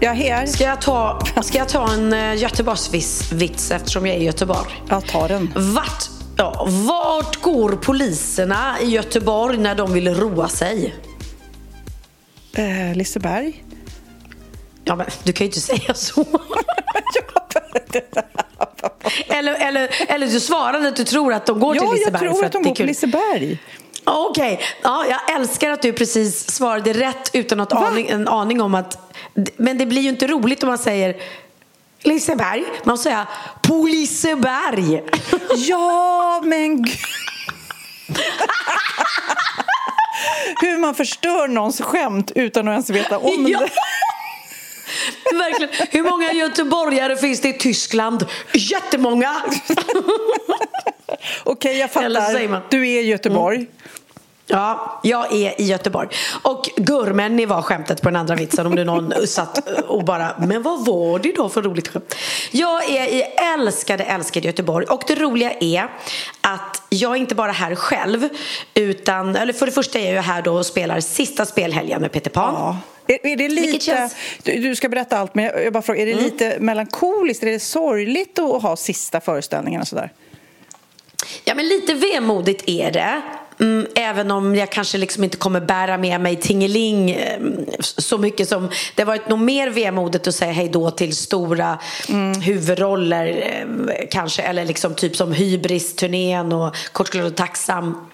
Jag är här. ska jag ta, ska jag ta en uh, Göteborgsvits eftersom jag är i Göteborg? Jag tar den. Vart, ja, vart går poliserna i Göteborg när de vill roa sig? Eh, Liseberg. Ja, men du kan ju inte säga så. eller, eller, eller du svarade att du tror att de går till Ja, jag Liseberg. tror att de går kul. Liseberg. Okej, ja, jag älskar att du precis svarade rätt utan att aning, en aning om att... Men det blir ju inte roligt om man säger Liseberg. Man säga på Liseberg. Ja, men gud. Hur man förstör någons skämt utan att ens veta om Ja. det. Verkligen. Hur många göteborgare finns det i Tyskland? Jättemånga! Okej, jag säger man. fattar. Du är i Göteborg. Ja, jag är i Göteborg. Och Gurmänni var skämtet på den andra vitsen om det någon satt och bara Men vad var det då för roligt skämt? Jag är i älskade, älskade Göteborg och det roliga är att jag är inte bara här själv utan, eller för det första är jag här då och spelar sista spelhelgen med Peter Pan. Ja. Är, är det lite, känns- du, ska berätta allt, men jag, bara frågar, är det lite melankoliskt? Är det sorgligt att ha sista föreställningen och sådär? Ja, men lite vemodigt är det. Mm, även om jag kanske liksom inte kommer bära med mig Tingeling eh, så mycket som det har varit nog mer vemodigt att säga hej då till stora huvudroller eh, kanske eller liksom typ som Hybris-turnén och Kort och tacksam.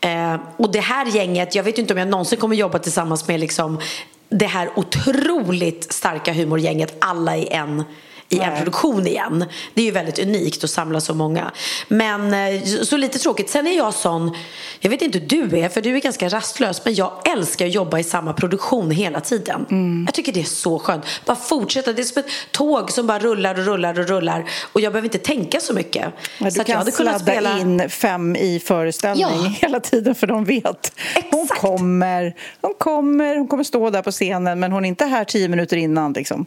Eh, och det här gänget, jag vet inte om jag någonsin kommer jobba tillsammans med liksom det här otroligt starka humorgänget alla i en i en produktion igen. Det är ju väldigt unikt att samla så många. Men eh, så lite tråkigt. Sen är jag sån, jag vet inte hur du är för du är ganska rastlös men jag älskar att jobba i samma produktion hela tiden. Mm. Jag tycker det är så skönt. Bara fortsätta, det är som ett tåg som bara rullar och rullar och rullar och jag behöver inte tänka så mycket. Så du jag kan hade kunnat spela... in fem i föreställning Ja. hela tiden för de vet. Hon Exakt. kommer, hon kommer, hon kommer stå där på scenen men hon är inte här tio minuter innan. Liksom.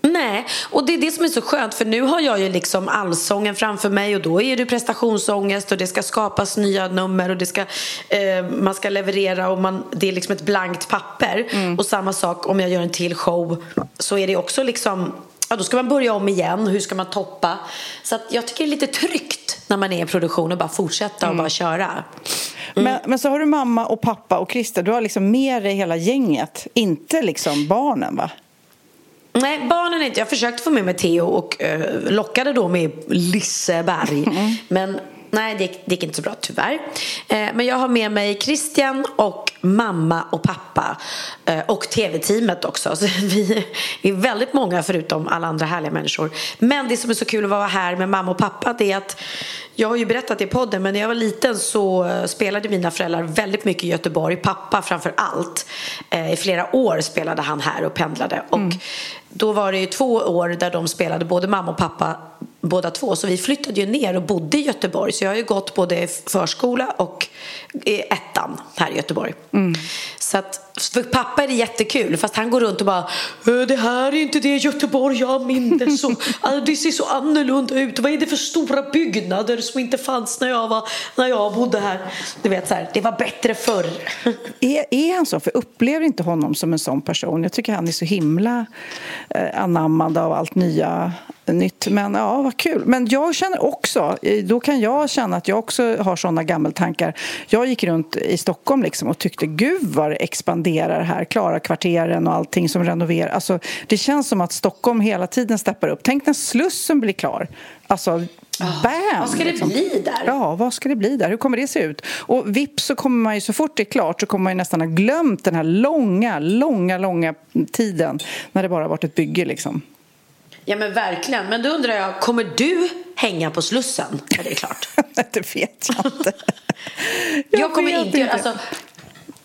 Nej, och det är det som är så skönt för nu har jag ju liksom allsången framför mig och då är det prestationsångest och det ska skapas nya nummer och det ska, eh, man ska leverera och man, det är liksom ett blankt papper. Och samma sak om jag gör en till show så är det också liksom Ja, då ska man börja om igen. Hur ska man toppa? Så att jag tycker det är lite tryggt när man är i produktion och bara fortsätta och bara köra. Men, men så har du mamma och pappa och Christer. Du har liksom med dig hela gänget, inte liksom barnen va? Nej, barnen inte. Jag försökte få med mig Theo och eh, lockade då med Liseberg. Men nej, det gick, det gick inte så bra tyvärr. Eh, men jag har med mig Christian och mamma och pappa. Eh, och tv-teamet också. Så vi är väldigt många förutom alla andra härliga människor. Men det som är så kul att vara här med mamma och pappa det är att jag har ju berättat i podden men när jag var liten så eh, spelade mina föräldrar väldigt mycket i Göteborg. Pappa framför allt. Eh, I flera år spelade han här och pendlade. Och då var det ju två år där de spelade både mamma och pappa båda två. Så vi flyttade ju ner och bodde i Göteborg. Så jag har ju gått både förskola och ettan här i Göteborg. Så att för pappa är det jättekul fast han går runt och bara "Eh, Det här är inte det Göteborg jag minns och "Ah, det ser så annorlunda ut. Vad är det för stora byggnader som inte fanns när jag, var, när jag bodde här? Du vet så här, det var bättre förr. Är, är han så? För upplever inte honom som en sån person. Jag tycker han är så himla eh, anammande av allt nya nytt. Men ja, vad kul. Men jag känner också, då kan jag känna att jag också har såna gammeltankar. Jag gick runt i Stockholm liksom och tyckte gud vad det expanderar här. Klara-kvarteren och allting som renoverar. Alltså, det känns som att Stockholm hela tiden steppar upp. Tänk när Slussen blir klar. Alltså, Bam! Vad ska det liksom. bli där? Ja, vad ska det bli där? Hur kommer det se ut? Och vips så kommer man ju, så fort det är klart så kommer man ju nästan ha glömt den här långa, långa, långa tiden när det bara varit ett bygge liksom. Ja men verkligen. Men då undrar jag, kommer du hänga på Slussen när det är klart? det vet jag inte. jag, kommer inte göra alltså,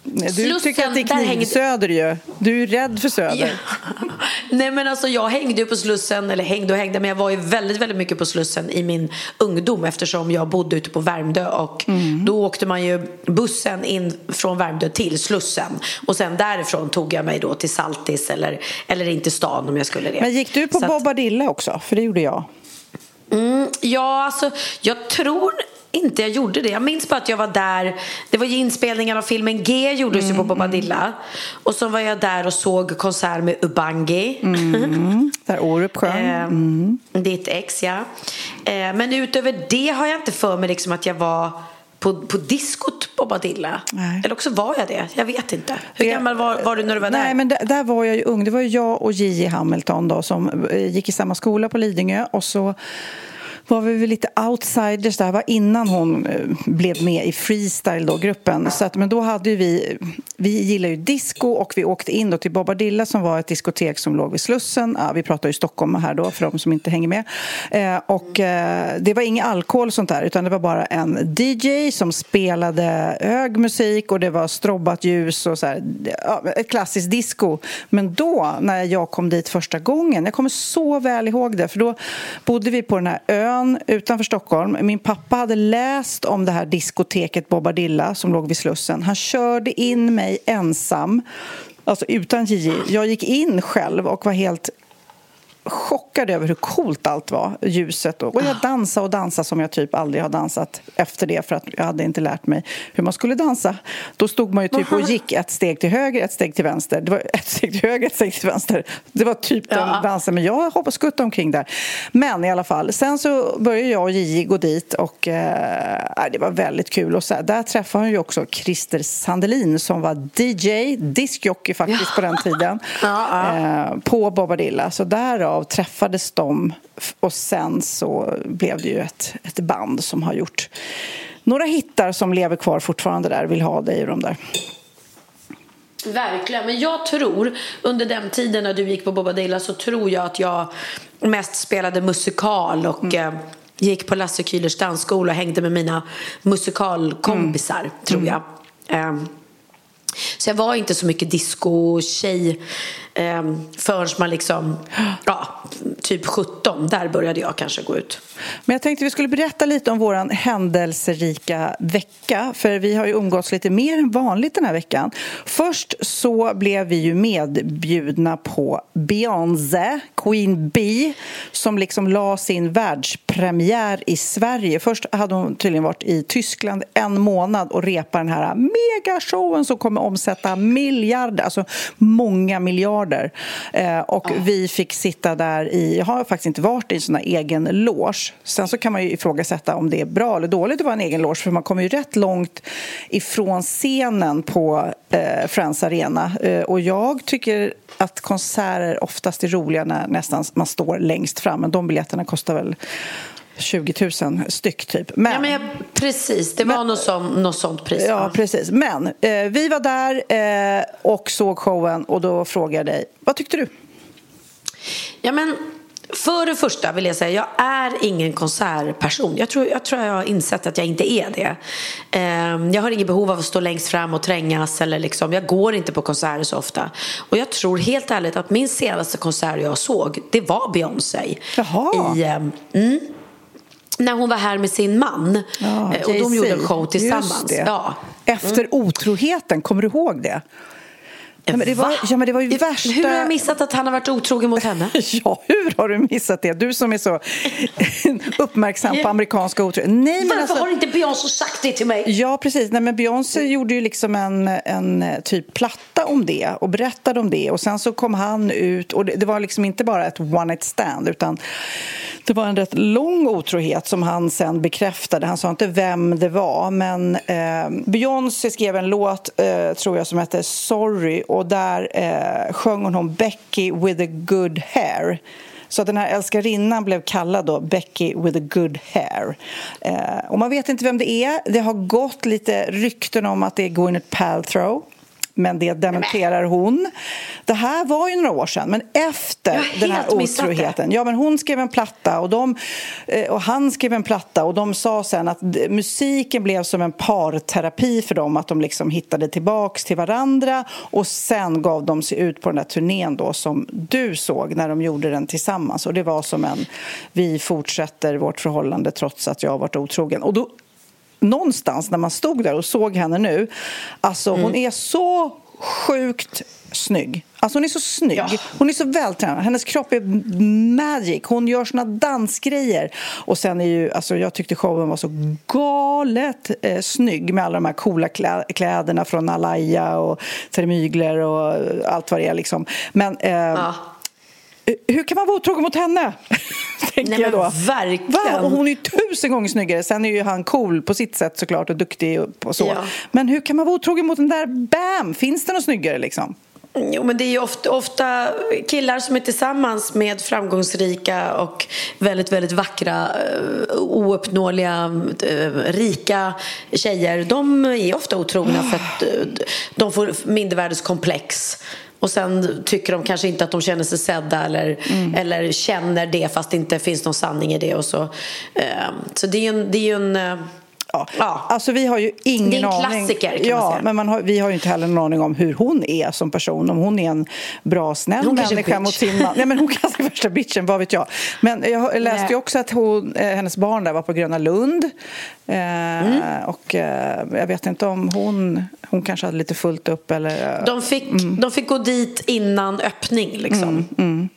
Du Slussen, tycker att det är knivsöder hängde... ju. Du är rädd för Söder. Ja. Nej men alltså jag hängde ju på Slussen, eller hängde och hängde, men jag var ju väldigt, väldigt mycket på Slussen i min ungdom eftersom jag bodde ute på Värmdö och mm. då åkte man ju bussen in från Värmdö till Slussen och sen därifrån tog jag mig då till Saltis eller, eller in till stan om jag skulle det. Men gick du på Så Bobadilla också? För det gjorde jag. Mm, ja, alltså jag tror inte jag gjorde det. Jag minns bara att jag var där. Det var ju inspelningen av filmen G gjordes mm, ju på Bobadilla. Och så var jag där och såg konsert med Ubangi. Mm, där Orup sjöng. Mm. Ditt ex, ja. Eh, men utöver det har jag inte för mig liksom att jag var på, på diskot Bobadilla. Nej. Eller också var jag det. Jag vet inte. Hur det, gammal var, var, du när du var nej, där? Nej, men där, där var jag ju ung. Det var jag och Gigi Hamilton då, som eh, gick i samma skola på Lidingö. Och så var vi väl lite outsiders Det här var innan hon eh, blev med i freestyle då, gruppen. Så att, men då hade vi, vi gillar ju disco och vi åkte in då till Bobadilla som var ett diskotek som låg vid Slussen. Ja, vi pratar ju Stockholm här då för de som inte hänger med. Eh, och eh, det var ingen alkohol och sånt där utan det var bara en DJ som spelade hög musik och det var strobbat ljus och så här, ja, ett klassiskt disco. Men då när jag kom dit första gången, jag kommer så väl ihåg det för då bodde vi på den här ön ön utanför Stockholm. Min pappa hade läst om det här diskoteket Bobadilla som låg vid Slussen. Han körde in mig ensam, alltså utan JJ. Jag gick in själv och var helt chockad över hur coolt allt var, ljuset. Och jag dansade och dansade som jag typ aldrig har dansat efter det för att jag hade inte lärt mig hur man skulle dansa. Då stod man ju typ och gick ett steg till höger, ett steg till vänster. Det var ett steg till höger, ett steg till vänster. Det var typ ja. den dansen, men jag hoppas skutta omkring där. Men i alla fall, sen så började jag och Gigi gå dit och eh, det var väldigt kul. Och så där träffade hon ju också Christer Sandelin som var DJ, diskjockey faktiskt ja. på den tiden, ja, eh, på Bobadilla. Så därav därav träffades de och sen så blev det ju ett, ett band som har gjort några hittar som lever kvar fortfarande där, Vill ha dig och de där. Verkligen, men jag tror under den tiden när du gick på Bobadilla så tror jag att jag mest spelade musikal och mm. eh, gick på Lasse Kühlers dansskola och hängde med mina musikalkompisar, mm. tror jag. Mm. Eh, så jag var inte så mycket disco-tjej eh, förrän man liksom, ja, typ 17. Där började jag kanske gå ut. Men jag tänkte vi skulle berätta lite om vår händelserika vecka. För vi har ju umgåtts lite mer än vanligt den här veckan. Först så blev vi ju medbjudna på Beyoncé, Queen Bee som liksom la sin världspremiär i Sverige. Först hade hon tydligen varit i Tyskland en månad och repat den här megashowen som kommer omsätta miljarder, alltså många miljarder. Eh, och oh. vi fick sitta där i, jag har faktiskt inte varit i en sån egen loge. Sen så kan man ju ifrågasätta om det är bra eller dåligt att vara en egen loge för man kommer ju rätt långt ifrån scenen på eh, Friends Arena. Eh, och jag tycker att konserter oftast är roliga när nästan man står längst fram. Men de biljetterna kostar väl 20 000 styck typ. Men, ja, men jag, precis, det var men, något, sånt, något sånt pris. Ja, precis. Men eh, vi var där eh, och såg showen och då frågade jag dig, vad tyckte du? Ja, men för det första vill jag säga, jag är ingen konsertperson. Jag tror, jag tror jag har insett att jag inte är det. Ehm, jag har inget behov av att stå längst fram och trängas. Eller liksom, jag går inte på konserter så ofta. Och jag tror helt ärligt att min senaste konsert jag såg, det var Beyoncé. Jaha. I, ehm, mm, när hon var här med sin man. Ja, och de gjorde en show tillsammans. Ja. Efter mm. otroheten, kommer du ihåg det? Ja, men det var, ja, men det var ju värsta... Hur har jag missat att han har varit otrogen mot henne? ja, hur har du missat det? Du som är så uppmärksam på amerikanska otrohet. Varför alltså... har inte Beyoncé sagt det till mig? Ja, precis. Nej, men Beyoncé gjorde ju liksom en, en typ platta om det och berättade om det. Och sen så kom han ut och det, det var liksom inte bara ett one night stand utan det var en rätt lång otrohet som han sen bekräftade. Han sa inte vem det var, men eh, Beyoncé skrev en låt, eh, tror jag, som hette Sorry och där eh, sjöng hon Becky with a good hair. Så den här älskarinnan blev kallad då Becky with a good hair. Eh, och man vet inte vem det är. Det har gått lite rykten om att det är Gwyneth Paltrow men det dementerar hon. Det här var ju några år sedan, men efter den här otroheten. Ja, men hon skrev en platta och, de, eh, och han skrev en platta och de sa sen att musiken blev som en parterapi för dem, att de liksom hittade tillbaks till varandra och sen gav de sig ut på den där turnén då som du såg när de gjorde den tillsammans och det var som en vi fortsätter vårt förhållande trots att jag har varit otrogen. Och då någonstans när man stod där och såg henne nu, alltså mm. hon är så sjukt snygg. Alltså hon är så snygg. Ja. Hon är så vältränad. Hennes kropp är magic. Hon gör såna dansgrejer. Och sen är ju, alltså jag tyckte showen var så galet eh, snygg med alla de här coola klä kläderna från Alaya och Termygler och allt vad det är liksom. Men eh, ja. Hur kan man vara otrogen mot henne? tänker Nej, jag då. Verkligen. Va? Och hon är ju tusen gånger snyggare. Sen är ju han cool på sitt sätt såklart och duktig och så. Ja. Men hur kan man vara otrogen mot den där Bam? Finns det något snyggare liksom? Jo, men det är ju ofta, ofta, killar som är tillsammans med framgångsrika och väldigt, väldigt vackra, eh, ouppnåeliga, eh, rika tjejer. De är ofta otrogna för att eh, de får mindervärdeskomplex och sen tycker de kanske inte att de känner sig sedda eller, mm. eller känner det fast det inte finns någon sanning i det. Och så eh, så det är ju en, det är en eh, Ja. ja. Alltså vi har ju ingen Det är en aning. klassiker kan ja, man säga. men man har, vi har ju inte heller någon aning om hur hon är som person. Om hon är en bra, snäll hon människa mot sin man. Nej, men hon kanske är värsta bitchen, vad vet jag. Men jag läste ju också att hon, eh, hennes barn där var på Gröna Lund. Eh, mm. Och eh, jag vet inte om hon, hon kanske hade lite fullt upp eller... De fick, mm. de fick gå dit innan öppning liksom. Mm, mm.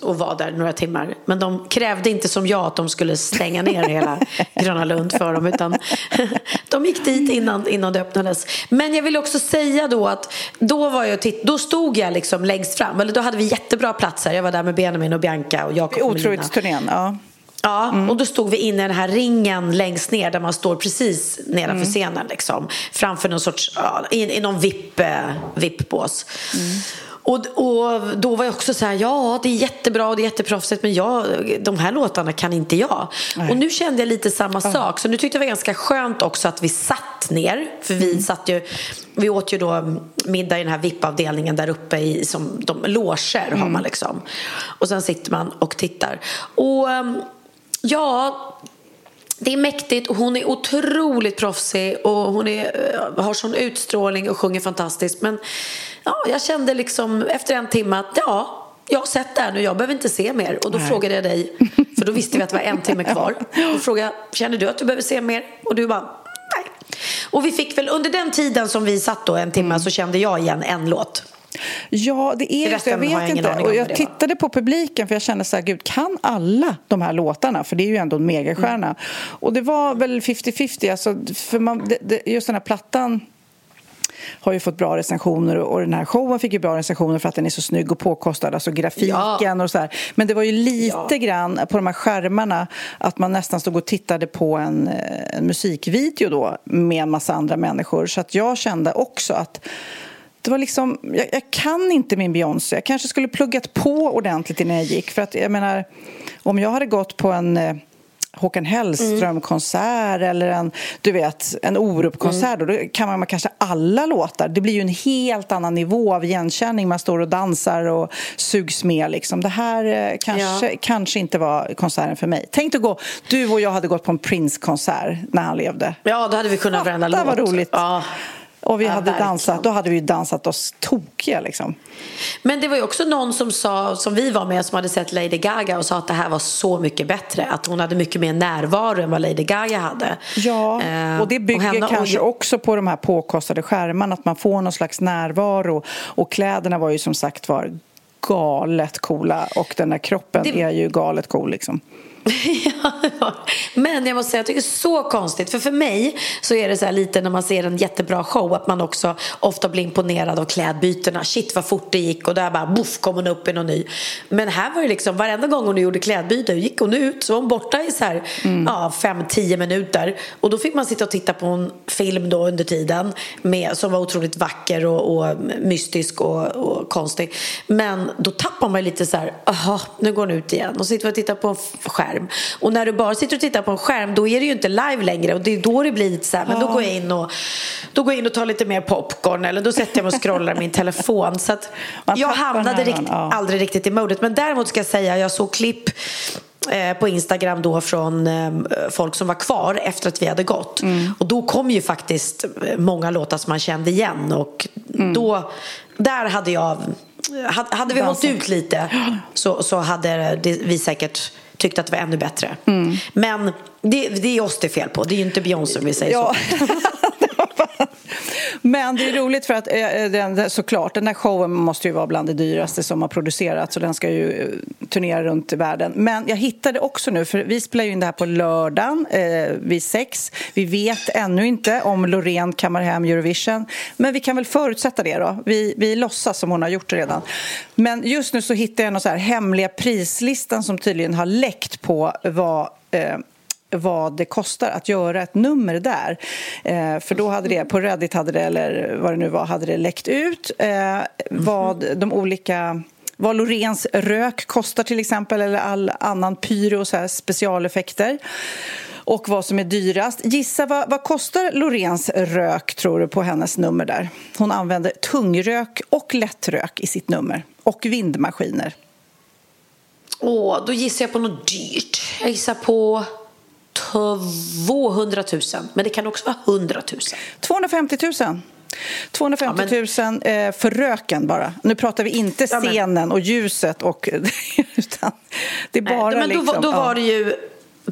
Och var där några timmar. Men de krävde inte som jag att de skulle stänga ner hela Gröna Lund för dem utan de gick dit innan, innan det öppnades. Men jag vill också säga då att då, var jag titt- då stod jag liksom längst fram, eller då hade vi jättebra platser. Jag var där med Benjamin och Bianca och Jakob och Otrohetsturnén, ja. Ja, mm. och då stod vi inne i den här ringen längst ner där man står precis nedanför mm. scenen liksom. Framför någon sorts, ja, i, i någon VIP, eh, VIP-bås. Mm. Och, och då var jag också så här, ja det är jättebra och det är jätteproffsigt men jag, de här låtarna kan inte jag. Nej. Och nu kände jag lite samma mm. sak. Så nu tyckte jag det var ganska skönt också att vi satt ner. För vi mm. satt ju, vi åt ju då middag i den här VIP-avdelningen där uppe i som de loger mm. har man liksom. Och sen sitter man och tittar. Och ehm, ja, det är mäktigt och hon är otroligt proffsig och hon är, eh, har sån utstrålning och sjunger fantastiskt. Men ja, jag kände liksom efter en timme att ja, jag har sett det här nu, jag behöver inte se mer. Och då Nej. frågade jag dig, för då visste vi att det var en timme kvar. Och frågade, känner du att du behöver se mer? Och du bara, nej. Och vi fick väl, under den tiden som vi satt då en timme mm. så kände jag igen en låt. Ja, det är just Jag vet jag inte. Och jag tittade på publiken för jag kände så här, gud, kan alla de här låtarna? För det är ju ändå en megastjärna. Mm. Och det var väl 50-50. Alltså, för man, det, det, just den här plattan har ju fått bra recensioner och den här showen fick ju bra recensioner för att den är så snygg och påkostad, alltså grafiken ja. och så här. Men det var ju lite ja. grann på de här skärmarna att man nästan stod och tittade på en, eh, en musikvideo då med en massa andra människor. Så att jag kände också att det var liksom, jag, jag, kan inte min Beyoncé. Jag kanske skulle pluggat på ordentligt innan jag gick. För att jag menar, om jag hade gått på en eh, Håkan Hellström-konsert mm. eller en, du vet, en Orup-konsert mm. då kan man kanske alla låtar. Det blir ju en helt annan nivå av igenkänning. Man står och dansar och sugs med. Liksom. Det här eh, kanske, ja. kanske inte var konserten för mig. Tänk att gå, du och jag hade gått på en Prince-konsert när han levde. Ja, då hade vi kunnat varenda låt. Var roligt. Ja. Och vi ja, hade dansat, då hade vi dansat oss tokiga liksom. Men det var ju också någon som sa, som vi var med, som hade sett Lady Gaga och sa att det här var så mycket bättre. Att hon hade mycket mer närvaro än vad Lady Gaga hade. Ja, eh, och det bygger och kanske och... också på de här påkostade skärmarna, att man får någon slags närvaro. Och kläderna var ju som sagt var galet coola och den där kroppen det... är ju galet cool liksom. ja, men jag måste säga, jag tycker det är så konstigt. För för mig så är det så lite när man ser en jättebra show att man också ofta blir imponerad av klädbytena. Shit vad fort det gick och där bara boff kom hon upp i någon ny. Men här var det liksom varenda gång hon gjorde klädbyte gick hon ut så var hon borta i så här mm. ja, fem, tio minuter. Och då fick man sitta och titta på en film då under tiden med, som var otroligt vacker och, och mystisk och, och, konstig. Men då tappar man lite så här, aha, nu går hon ut igen. Och sitter och tittar på en skärm. Och när du bara sitter och tittar på en skärm då är det ju inte live längre. Och det är då det blir lite så här, men då går jag in och, då går in och tar lite mer popcorn. Eller då sätter jag mig och scrollar min telefon. Så att jag hamnade rikt, aldrig riktigt i modet. Men däremot ska jag säga, jag såg klipp eh, på Instagram då från eh, folk som var kvar efter att vi hade gått. Mm. Och då kom ju faktiskt många låtar som man kände igen. Och mm. då, där hade jag hade vi hållit ut lite så, så hade vi säkert tyckt att det var ännu bättre. Mm. Men det, det, är oss det är fel på. Det är ju inte Beyoncé om vi säger ja. så. Men det är roligt för att eh, eh, den, såklart, den där showen måste ju vara bland det dyraste som har producerats och den ska ju eh, turnera runt i världen. Men jag hittade också nu, för vi spelar ju in det här på lördagen eh, vid sex. Vi vet ännu inte om Loreen kammar hem Eurovision, men vi kan väl förutsätta det då. Vi, vi låtsas som hon har gjort det redan. Men just nu så hittade jag någon så här hemliga prislistan som tydligen har läckt på vad eh, vad det kostar att göra ett nummer där. Eh, för då hade det, på Reddit hade det, eller vad det nu var, hade det läckt ut eh, vad de olika vad Loreens rök kostar till exempel eller all annan pyro och så här specialeffekter och vad som är dyrast. Gissa vad, vad kostar Loreens rök tror du på hennes nummer där? Hon använder tungrök och lättrök i sitt nummer och vindmaskiner. Åh, då gissar jag på något dyrt. Jag gissar på 200 000, men det kan också vara 100 000. 250 000. 250 000 ja, men... Eh, för röken bara. Nu pratar vi inte scenen ja, men... och ljuset och... utan det är bara Nej, men då, liksom, då var det ju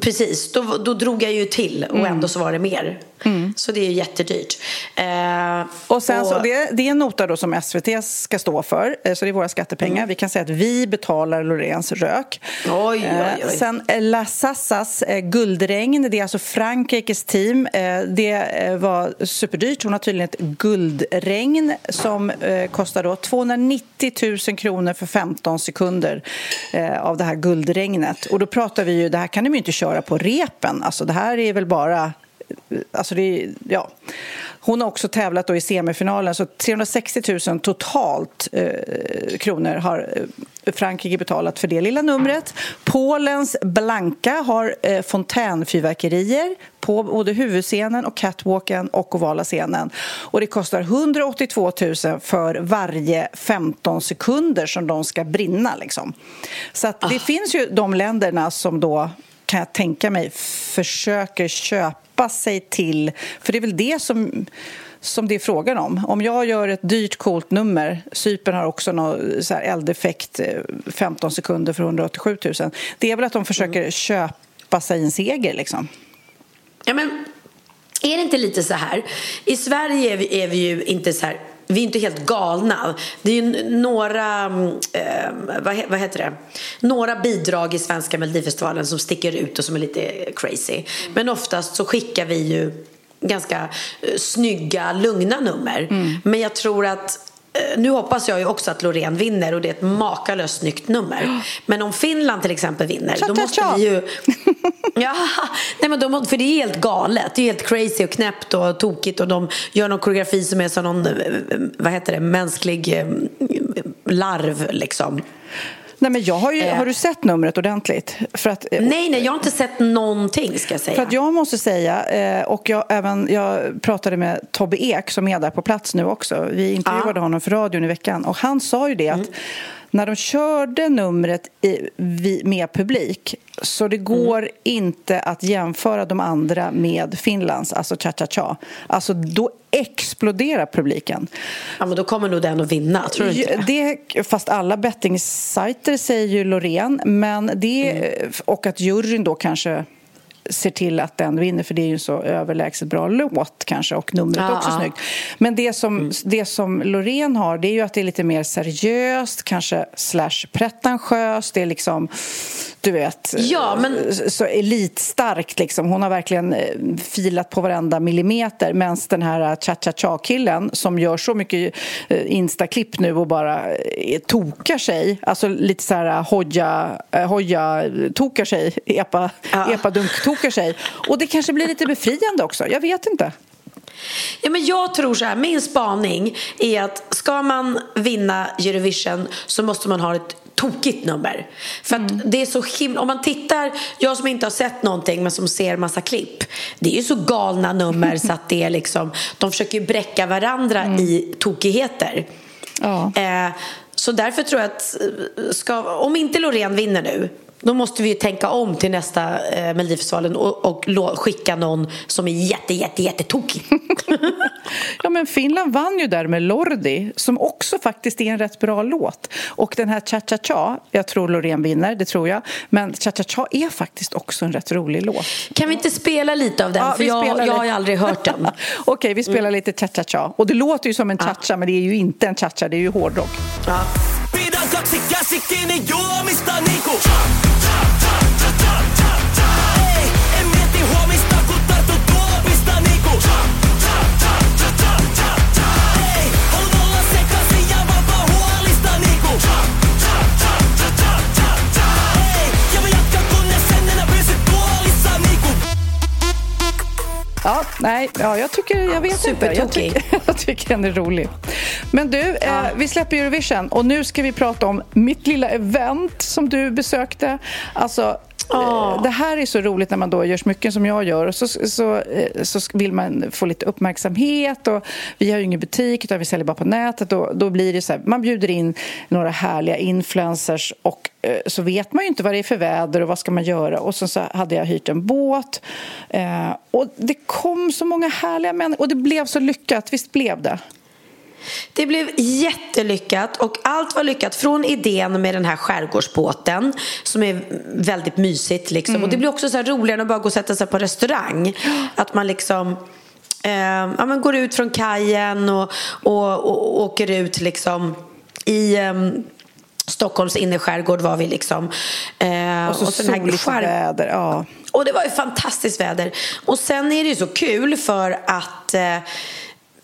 Precis, då, då drog jag ju till och mm. ändå så var det mer. Mm. Så det är jättedyrt. Eh, och sen och... Så, det, det, är en nota då som SVT ska stå för, eh, så det är våra skattepengar. Mm. Vi kan säga att vi betalar Loreens rök. Oj, oj, eh, oj. sen eh, La Sassas eh, Guldregn, det är alltså Frankrikes team. Eh, det var superdyrt. Hon har tydligen ett guldregn som kostar då 290 000 kronor för 15 sekunder av det här guldregnet. Och då pratar vi ju, det här kan de ju inte köra på repen. Alltså det här är väl bara Alltså det, ja. Hon har också tävlat i semifinalen, så 360 000 totalt eh, kronor har eh, Frankrike betalat för det lilla numret. Polens Blanka har eh, fontänfyrverkerier på både huvudscenen och catwalken och ovala scenen. Och det kostar 182 000 för varje 15 sekunder som de ska brinna. Liksom. Så det ah. finns ju de länderna som då kan jag tänka mig försöker köpa sig till... För det är väl det som som det är frågan om. Om jag gör ett dyrt, coolt nummer Cypern har också någon så här eldeffekt 15 eh, sekunder för 187 000. Det är väl att de försöker mm. köpa sig en seger, liksom. Ja, men är det inte lite så här? I Sverige är vi, är vi ju inte så här vi är inte helt galna. Det är ju några, eh, vad, vad heter det? några bidrag i svenska melodifestivalen som sticker ut och som är lite crazy. Men oftast så skickar vi ju ganska eh, snygga, lugna nummer. Mm. Men jag tror att nu hoppas jag ju också att Loreen vinner och det är ett makalöst snyggt nummer. Men om Finland till exempel vinner tja, då måste tja. vi ju... ja, nej men då för det är helt galet. Det är helt crazy och knäppt och tokigt och de gör någon koreografi som är som någon, eh, vad heter det, mänsklig eh, larv liksom. Nej, men jag har, ju, eh. har du sett numret ordentligt? För att, nej, nej, jag har inte sett någonting ska jag säga. För att jag måste säga, eh, och jag, även, jag pratade med Tobbe Ek som är där på plats nu också. Vi intervjuade ja. honom för radion i veckan och han sa ju det att mm när de körde numret i, med publik så det går mm. inte att jämföra de andra med Finlands, alltså cha-cha-cha. Alltså då exploderar publiken. Ja, men då kommer nog den att vinna, tror du inte det? det fast alla bettingsajter säger ju Loreen, men det, mm. och att juryn då kanske ser till att den vinner för det är ju en så överlägset bra låt kanske och numret är Ja, också ja. snyggt. Men det som, det som Loreen har det är ju att det är lite mer seriöst kanske slash pretentiöst. Det är liksom, du vet, Ja, men- eh, så elitstarkt liksom. Hon har verkligen eh, filat på varenda millimeter medan den här eh, cha-cha-cha-killen som gör så mycket instaklipp nu och bara tokar sig, alltså lite så här hoja, hoja tokar sig, epa, Ja. Epadunk-tokar sig. Och det kanske blir lite befriande också, jag vet inte. Ja, men jag tror så här, min spaning är att ska man vinna Eurovision så måste man ha ett tokigt nummer. För att det är så himla, om man tittar, jag som inte har sett någonting men som ser massa klipp. Det är ju så galna nummer så att det är liksom, de försöker ju bräcka varandra i tokigheter. Ja. Eh, så därför tror jag att eh, ska, om inte Loreen vinner nu då måste vi tänka om till nästa eh, Melodifestivalen och, och lo- skicka någon som är jätte, jätte, jättetokig. Ja, men Finland vann ju där med Lordi som också faktiskt är en rätt bra låt. Och den här Cha-Cha-Cha, jag tror Loreen vinner, det tror jag. Men Cha-Cha-Cha är faktiskt också en rätt rolig låt. Kan vi inte spela lite av den? Ja, För jag, jag har ju aldrig hört den. Okej, vi spelar lite Cha-Cha-Cha. Och det låter ju som en cha-cha, men det är ju inte en cha-cha, det är ju hårdrock. Ja. Kaksi käsikkiini juomista niinku chop, chop, chop, Ja, nej, ja, jag tycker, jag vet inte. Jag tycker, jag tycker den är rolig. Men du, eh, vi släpper Eurovision och nu ska vi prata om mitt lilla event som du besökte. Alltså, Oh. det här är så roligt när man då gör smycken som jag gör och så, så, eh, så vill man få lite uppmärksamhet och vi har ju ingen butik utan vi säljer bara på nätet och då blir det så här, man bjuder in några härliga influencers och eh, så vet man ju inte vad det är för väder och vad ska man göra och sen så hade jag hyrt en båt eh, och det kom så många härliga människor och det blev så lyckat, visst blev det? Det blev jättelyckat och allt var lyckat från idén med den här skärgårdsbåten som är väldigt mysigt liksom. och det blir också så här roligare än att bara gå och sätta sig på restaurang att man liksom eh, ja, men går ut från kajen och, och, och, och åker ut liksom i ehm, Stockholms innerskärgård var vi liksom. Eh, Och så, den här soligt väder. Ja. och det var ju fantastiskt väder. Och sen är det ju så kul för att eh,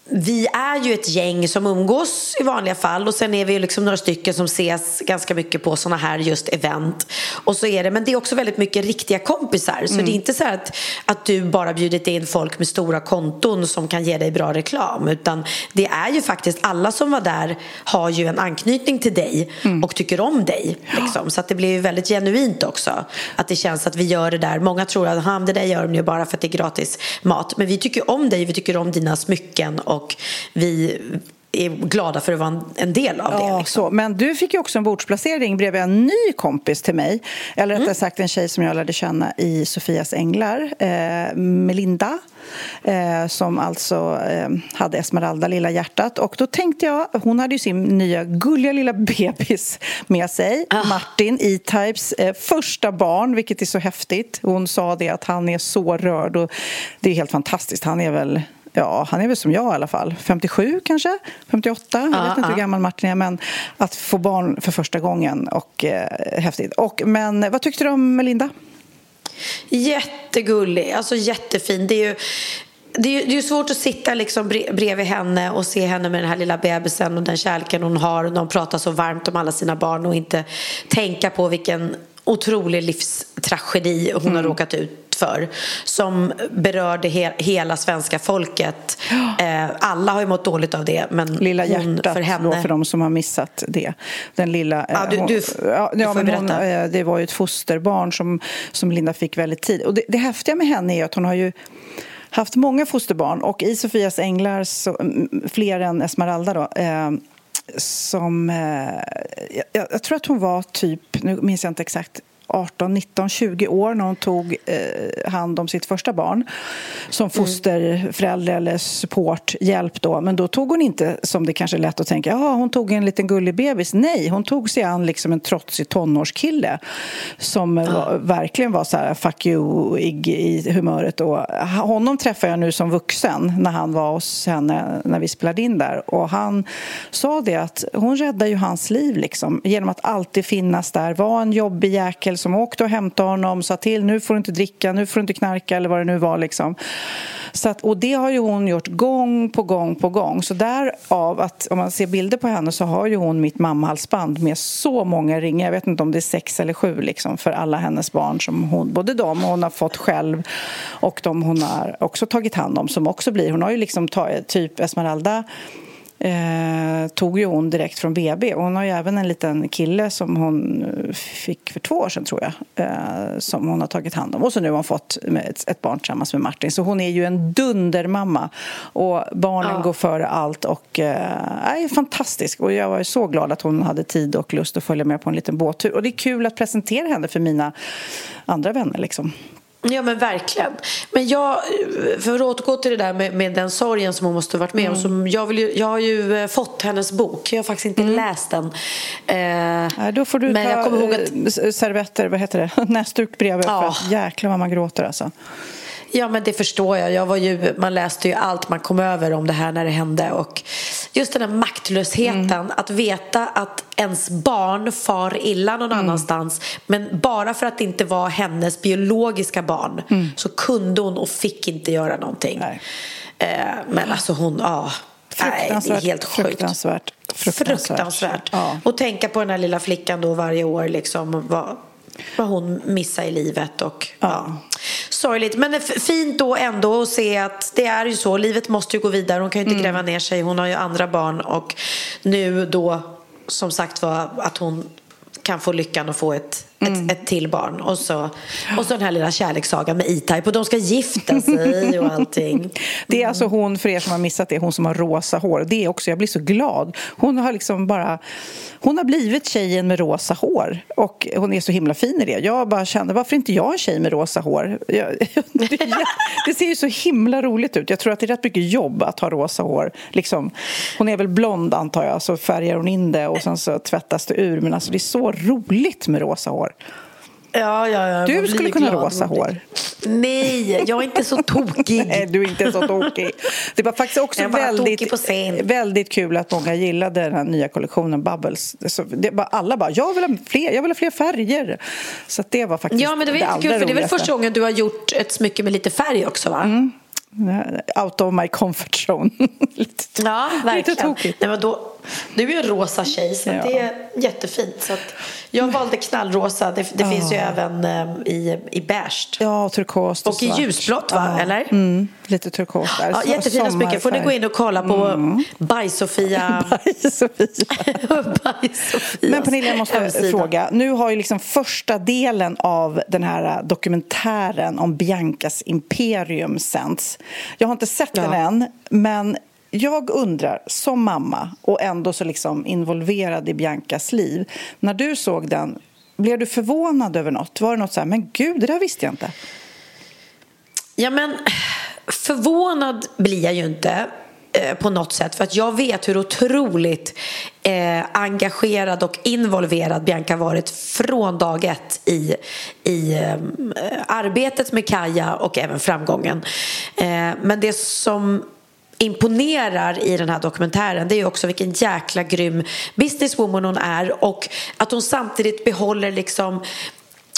vi är ju ett gäng som umgås i vanliga fall och sen är vi ju liksom några stycken som ses ganska mycket på såna här just event. Och så är det, men det är också väldigt mycket riktiga kompisar. Så det är inte så att, att du bara bjudit in folk med stora konton som kan ge dig bra reklam. Utan det är ju faktiskt alla som var där har ju en anknytning till dig och tycker om dig. Liksom. Så att det blir ju väldigt genuint också. Att det känns att vi gör det där. Många tror att "Ha, det där gör de ju bara för att det är gratis mat. Men vi tycker om dig, vi tycker om dina smycken och vi är glada för att vara en- del av det. Ja, Liksom. så. Men du fick ju också en bordsplacering bredvid en ny kompis till mig. Eller Mm. rättare sagt en tjej som jag lärde känna i Sofias Änglar, eh, Melinda. Eh, som alltså eh, hade Esmeralda, lilla hjärtat. Och då tänkte jag, hon hade ju sin nya gulliga lilla bebis med sig. Ah. Martin, E-Types eh, första barn, vilket är så häftigt. Hon sa det att han är så rörd och det är helt fantastiskt. Han är väl Ja, han är väl som jag i alla fall. 57 kanske? 58? Jag Ja, vet inte hur gammal Martin är. Men att få barn för första gången och eh, häftigt. Och, men vad tyckte du om Melinda? Jättegullig, alltså jättefin. Det är ju, det är det är svårt att sitta liksom bre- bredvid henne och se henne med den här lilla bebisen och den kärleken hon har. Och de pratar så varmt om alla sina barn och inte tänka på vilken otrolig livstragedi hon Mm. har råkat ut för som berörde he- hela svenska folket. Eh, alla har ju mått dåligt av det men Lilla hon, hjärtat för henne... då, för de som har missat det. Den lilla, eh, Ja, du- hon- du f- ja, du ja, men hon, eh, Det var ju ett fosterbarn som, som Linda fick väldigt tidigt. Och det, det häftiga med henne är att hon har ju haft många fosterbarn och i Sofias änglar, så, fler än Esmeralda då, eh, som... Eh, jag, jag tror att hon var typ, nu minns jag inte exakt, 18, 19, 20 år när hon tog eh, hand om sitt första barn som fosterförälder eller supporthjälp då. Men då tog hon inte, som det kanske är lätt att tänka, ja hon tog en liten gullig bebis. Nej, hon tog sig an liksom en trotsig tonårskille som var, verkligen var så här fuck you i humöret. Och honom träffade jag nu som vuxen när han var hos henne när vi spelade in där. Och han sa det att hon räddade ju hans liv liksom, genom att alltid finnas där. Var en jobbig jäkel som åkte och hämtade honom, sa till nu får du inte dricka, nu får du inte knarka eller vad det nu var. Liksom. Så att, och det har ju hon gjort gång på gång på gång. Så därav att om man ser bilder på henne så har ju hon mitt mammahalsband med så många ringar. Jag vet inte om det är sex eller sju liksom, för alla hennes barn. Som hon, både de hon har fått själv och de hon har också tagit hand om som också blir. Hon har ju liksom tagit, typ Esmeralda eh, tog ju hon direkt från BB. Och hon har ju även en liten kille som hon fick för två år sedan, tror jag, eh, som hon har tagit hand om. Och så nu har hon fått ett, barn tillsammans med Martin. Så hon är ju en dundermamma. Och barnen Ja. går före allt och eh, är fantastisk. Och jag var så glad att hon hade tid och lust att följa med på en liten båttur. Och det är kul att presentera henne för mina andra vänner liksom. Ja men verkligen. Men jag, för att återgå till det där med, med den sorgen som hon måste ha varit med om. Som jag, vill ju, jag har ju eh, fått hennes bok. Jag har faktiskt inte läst den. Eh, Nej, då får du men ta jag kommer ihåg att eh, servetter, vad heter det, näsduk bredvid. Ja. För att jäklar vad man gråter alltså. Ja, men det förstår jag. jag var ju, man läste ju allt man kom över om det här när det hände. Och just den här maktlösheten, att veta att ens barn far illa någon annanstans men bara för att det inte var hennes biologiska barn så kunde hon och fick inte göra någonting. Eh, men alltså hon, ja. Nej, det är helt sjukt. fruktansvärt, fruktansvärt. Fruktansvärt. Ja. Och tänka på den här lilla flickan då varje år liksom vad, vad hon missar i livet och ja. Sorgligt. Men fint då ändå att se att det är ju så. Livet måste ju gå vidare. Hon kan ju inte Mm. gräva ner sig. Hon har ju andra barn och nu då som sagt var att hon kan få lyckan att få ett, Mm. ett, ett till barn. Och så, och så den här lilla kärlekssagan med E-Type. Och de ska gifta sig och allting. Det är alltså hon, för er som har missat det, hon som har rosa hår. Det är också, jag blir så glad. Hon har liksom bara... Hon har blivit tjejen med rosa hår och hon är så himla fin i det. Jag bara kände, varför inte jag en tjej med rosa hår? Jag, det, det ser ju så himla roligt ut. Jag tror att det är rätt mycket jobb att ha rosa hår. Liksom, hon är väl blond antar jag, så färgar hon in det och sen så tvättas det ur. Men alltså det är så roligt med rosa hår. Ja, ja, ja. Du skulle kunna ha rosa hår. Nej, jag är inte så tokig. Nej, du är inte så tokig. Det var faktiskt också väldigt, väldigt kul att många gillade den här nya kollektionen Bubbles. Så det var, alla bara, jag vill, ha fler, jag vill ha fler färger. Så det var faktiskt Ja, men det var allra jättekul för det är väl första gången du har gjort ett smycke med lite färg också va? Out of my comfort zone. lite, Ja, lite verkligen. tokigt. Nej, men då, du är ju en rosa tjej så Ja. det är jättefint. Så jag valde knallrosa. Det, det finns ju även eh, i, i beige. Ja, turkost och, Och i ljusblått va, Ja. eller? Mm, lite turkost där. Ja, Så- jättefina smycken. Får ni gå in och kolla på Mm. Baj-Sofia. Sofia. Baj-Sofias Men Pernilla, jag måste hemsida. fråga. Nu har ju liksom första delen av den här dokumentären om Biancas imperium sänds. Jag har inte sett den Ja. än, men jag undrar, som mamma och ändå så liksom involverad i Biancas liv. När du såg den, blev du förvånad över något? Var det något så här, men gud, det där visste jag inte? Ja, men förvånad blir jag ju inte eh, på något sätt för att jag vet hur otroligt eh, engagerad och involverad Bianca varit från dag ett i, i eh, arbetet med Kaja och även framgången. Eh, men det som imponerar i den här dokumentären det är ju också vilken jäkla grym businesswoman hon är och att hon samtidigt behåller liksom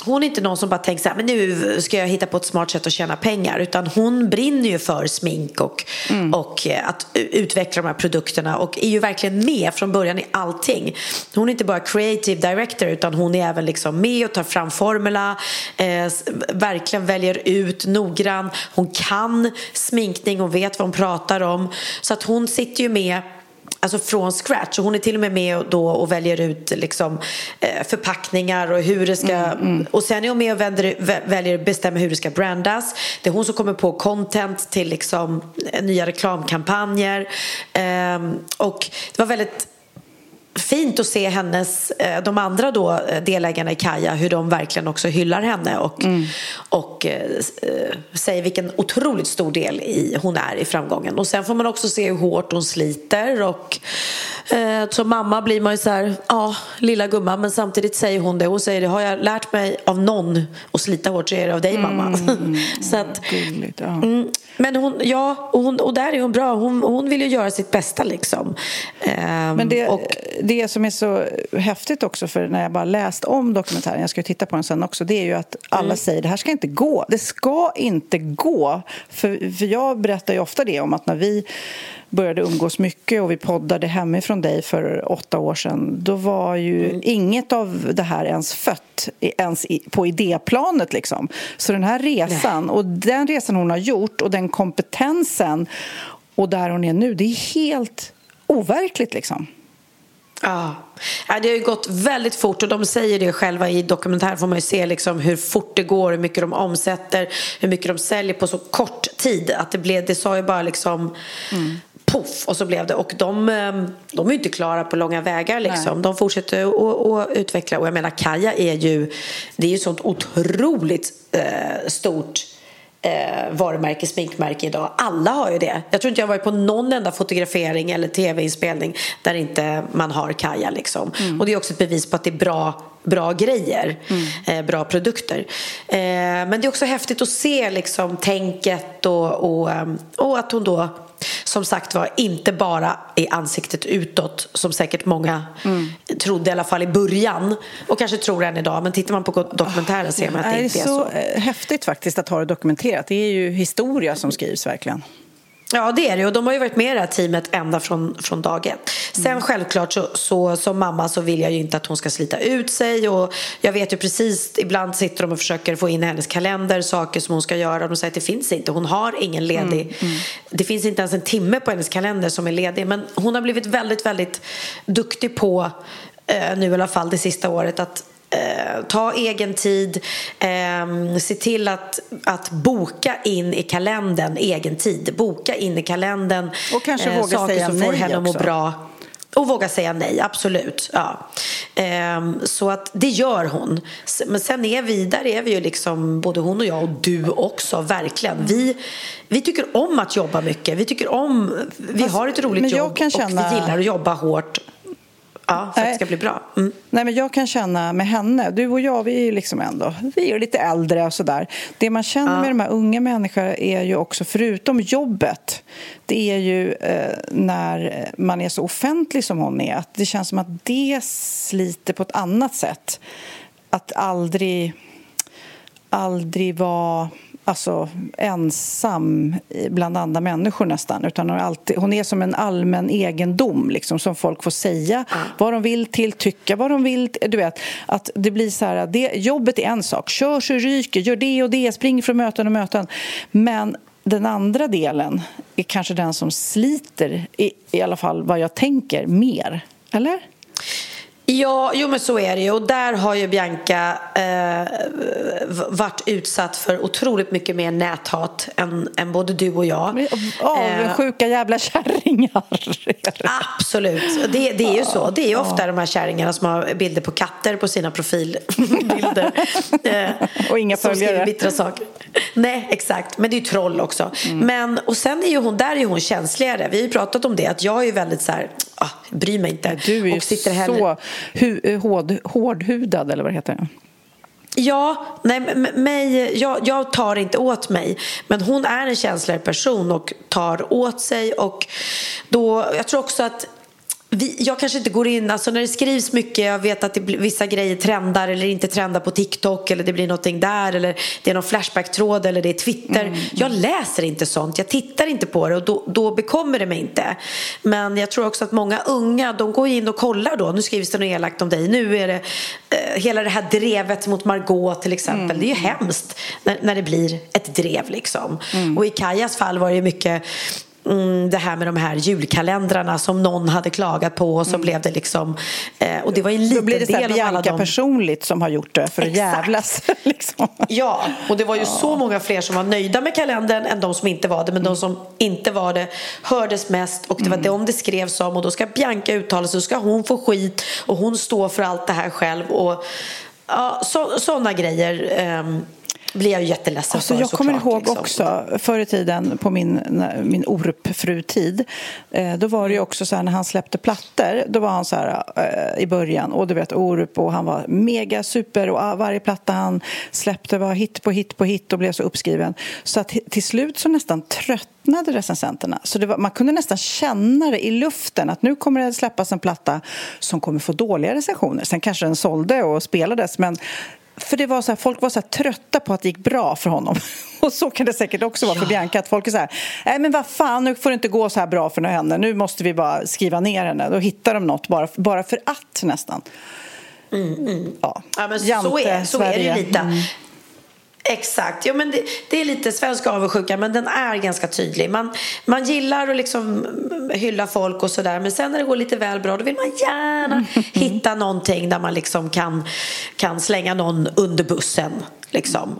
hon är inte någon som bara tänker så här, men nu ska jag hitta på ett smart sätt att tjäna pengar. Utan hon brinner ju för smink och, och eh, att utveckla de här produkterna. Och är ju verkligen med från början i allting. Hon är inte bara creative director utan hon är även liksom med och tar fram formula. Eh, verkligen väljer ut noggrann. Hon kan sminkning och vet vad hon pratar om. Så att hon sitter ju med Alltså från scratch. Och hon är till och med med och, då och väljer ut liksom, eh, förpackningar och hur det ska... Och sen är hon med och vänder, vä- väljer bestämmer hur det ska brandas. Det är hon som kommer på content till liksom, eh, nya reklamkampanjer. Ehm, och det var väldigt fint att se hennes, eh, de andra då eh, delägarna i Kaja, hur de verkligen också hyllar henne och, och eh, eh, säger vilken otroligt stor del i, hon är i framgången. Och sen får man också se hur hårt hon sliter och eh, som mamma blir man ju så här, ja, lilla gumman, men samtidigt säger hon det, hon säger det, har jag lärt mig av någon att slita hårt så är det av dig mamma. så att, Gulligt, ja. Mm, men hon, ja, och, hon, och där är hon bra. Hon, hon vill ju göra sitt bästa liksom. Ehm, Men det, och, det som är så häftigt också, för när jag bara läst om dokumentären, jag ska titta på den sen också, det är ju att alla Mm. säger det här ska inte gå. Det ska inte gå. För, för jag berättar ju ofta det om att när vi började umgås mycket och vi poddade hemifrån dig för åtta år sedan, då var ju Mm. inget av det här ens fött ens på idéplanet. Liksom. Så den här resan, och den resan hon har gjort och den kompetensen och där hon är nu, det är helt overkligt liksom. Ja. Ja, det har ju gått väldigt fort och de säger det själva i dokumentären får man ju se liksom hur fort det går, hur mycket de omsätter, hur mycket de säljer på så kort tid. Att det, blev, det sa ju bara liksom poff och så blev det. Och de, eh, de är ju inte klara på långa vägar liksom. De fortsätter att- att utveckla och jag menar Kaja är ju, det är ju sånt otroligt eh, stort eh, varumärke, sminkmärke idag. Alla har ju det. Jag tror inte jag har varit på någon enda fotografering eller tv-inspelning där inte man har Kaja. Liksom. Och det är också ett bevis på att det är bra, bra grejer, eh, bra produkter. Eh, men det är också häftigt att se liksom, tänket och, och, ehm, och att hon då som sagt var inte bara i ansiktet utåt som säkert många trodde i alla fall i början och kanske tror än idag men tittar man på dokumentären ser man att det det är inte är så så. eh, häftigt faktiskt att ha det dokumenterat. Det är ju historia som skrivs verkligen. Ja, det är det. Och de har ju varit med i det här teamet ända från, från dag ett. Sen självklart så, så som mamma så vill jag ju inte att hon ska slita ut sig. Och jag vet ju precis, ibland sitter de och försöker få in i hennes kalender saker som hon ska göra. Och de säger att det finns inte. Hon har ingen ledig. Det finns inte ens en timme på hennes kalender som är ledig. Men hon har blivit väldigt, väldigt duktig på, eh, nu i alla fall det sista året, att Eh, ta egen tid, eh, se till att, att boka in i kalendern egen tid. Boka in i kalendern Och kanske våga saker säga som får henne att må bra. Och våga säga nej, absolut. Ja. Ehm, så att det gör hon. Men sen är vi, där är vi ju liksom, både hon och jag och du också, verkligen. Vi, vi tycker om att jobba mycket. Vi tycker om, vi har ett roligt jobb kan och känna- vi gillar att jobba hårt. Ja, för att det ska bli bra. Mm. Nej, men jag kan känna med henne, du och jag, vi är ju liksom ändå vi är lite äldre och sådär. Det man känner med de här unga människorna är ju också, förutom jobbet, det är ju eh, när man är så offentlig som hon är, att det känns som att det sliter på ett annat sätt. Att aldrig, aldrig vara alltså, ensam bland andra människor nästan. Utan hon, är alltid, hon är som en allmän egendom liksom, som folk får säga vad de vill till, tycka vad de vill. Du vet, att det blir så här, det, jobbet är en sak. Kör så ryker, gör det och det, spring från möten och möten. Men den andra delen är kanske den som sliter, i, i alla fall vad jag tänker, mer. Eller? Ja, jo men så är det ju. Och där har ju Bianca eh, varit utsatt för otroligt mycket mer näthat än, än både du och jag. Eh, Avundsjuka jävla kärringar. Absolut, det, det är ju så. Det är ju ofta de här kärringarna som har bilder på katter på sina profilbilder. Eh, Och inga som skriver följare. bittra saker. Nej, exakt. Men det är ju troll också. Mm. Men, och sen är ju hon, där är ju hon känsligare. Vi har ju pratat om det, att jag är ju väldigt så här, ah, bryr mig inte. Du är ju och sitter hellre- så hu- hård, hårdhudad, eller vad det heter. Ja, nej, mig, jag, jag tar inte åt mig. Men hon är en känsligare person och tar åt sig. Och då, jag tror också att vi, jag kanske inte går in, alltså när det skrivs mycket, jag vet att det vissa grejer trendar eller inte trendar på TikTok eller det blir någonting där eller det är någon Flashback-tråd eller det är Twitter. Jag läser inte sånt, jag tittar inte på det och då, då bekommer det mig inte. Men jag tror också att många unga, de går in och kollar då, nu skrivs det något elakt om dig, nu är det eh, hela det här drevet mot Margot till exempel, det är ju hemskt när, när det blir ett drev liksom. Och i Kajas fall var det ju mycket mm, det här med de här julkalendrarna som någon hade klagat på och så blev det liksom eh, och det var en Då liten blir det så här del av alla Bianca de personligt som har gjort det för att Exakt. jävlas. Liksom. Ja, och det var ju så många fler som var nöjda med kalendern än de som inte var det. Men de som inte var det hördes mest och det var Mm. dem det skrevs om. Och då ska Bianca uttala sig, så ska hon få skit och hon står för allt det här själv. Och ja, så, sådana grejer ehm, blir jag jätteledsen Alltså, för jag kommer såklart, ihåg liksom. också förr i tiden på min, min Orup-frutid. Eh, då var det ju också så här när han släppte plattor. Då var han så här eh, i början. Och du vet Orup och han var mega super och ah, varje platta han släppte var hit på hit på hit och blev så uppskriven. Så att till slut så nästan tröttnade recensenterna. Så var, man kunde nästan känna det i luften att nu kommer det släppas en platta som kommer få dåliga recensioner. Sen kanske den sålde och spelades men för det var så här, folk var så trötta på att det gick bra för honom. Och så kan det säkert också vara för Bianca. Att folk är så här, nej men vad fan, nu får det inte gå så här bra för henne. Nu måste vi bara skriva ner henne. Då hittar de något bara, bara för att nästan. Ja, Mm, Ja, men så, Jante, är, så är det ju lite. Mm. Exakt. Ja, men det, det är lite svensk avundsjuka, men den är ganska tydlig. Man, man gillar att liksom hylla folk och sådär, men sen när det går lite väl bra då vill man gärna hitta någonting där man liksom kan, kan slänga någon under bussen. Liksom.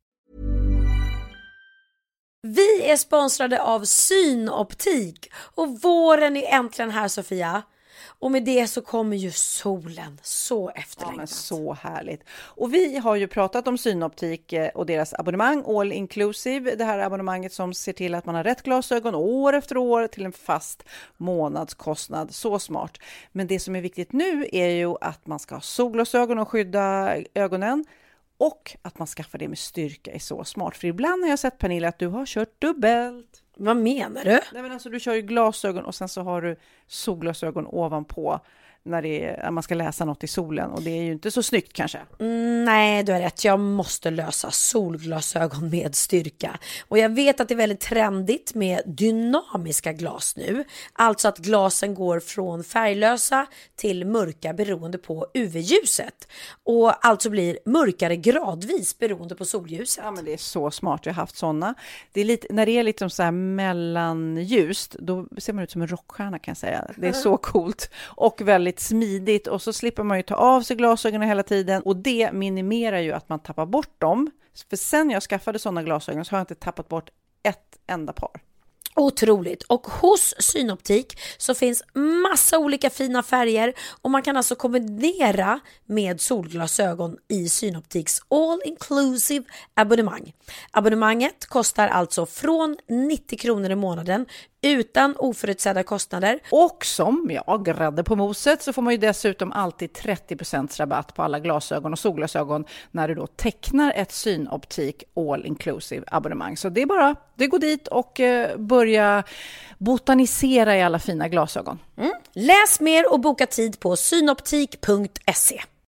Vi är sponsrade av Synoptik och våren är äntligen här Sofia. Och med det så kommer ju solen så Ja, efterlängtat. men så härligt. Och vi har ju pratat om Synoptik eh, och deras abonnemang All Inclusive. Det här abonnemanget som ser till att man har rätt glasögon år efter år till en fast månadskostnad. Så smart. Men det som är viktigt nu är ju att man ska ha solglasögon och skydda ögonen. Och att man skaffar det med styrka är så smart. För ibland har jag sett Pernilla att du har kört dubbelt. Vad menar du? Nej, men alltså, du kör ju glasögon och sen så har du solglasögon ovanpå när, är, man ska läsa något i solen och det är ju inte så snyggt kanske. Mm, nej, du har rätt. Jag måste lösa solglasögon med styrka. Och jag vet att det är väldigt trendigt med dynamiska glas nu. Alltså att glasen går från färglösa till mörka beroende på UV-ljuset. Och alltså blir mörkare gradvis beroende på solljuset. Ja, men det är så smart. Jag har haft såna. Det är lite, när det är liksom så här mellanljust, då ser man ut som en rockstjärna kan jag säga. Det är så coolt och väldigt smidigt och så slipper man ju ta av sig glasögonen hela tiden och det minimerar ju att man tappar bort dem. För sen jag skaffade sådana glasögon så har jag inte tappat bort ett enda par. Otroligt! Och hos Synoptik så finns massa olika fina färger och man kan alltså kombinera med solglasögon i Synoptiks all inclusive abonnemang. Abonnemanget kostar alltså från 90 kronor i månaden utan oförutsedda kostnader. Och som, ja, grädde på moset så får man ju dessutom alltid 30% rabatt på alla glasögon och solglasögon när du då tecknar ett Synoptik All Inclusive abonnemang. Så det är bara, det går dit och eh, börja botanisera i alla fina glasögon. Läs mer och boka tid på synoptik.se.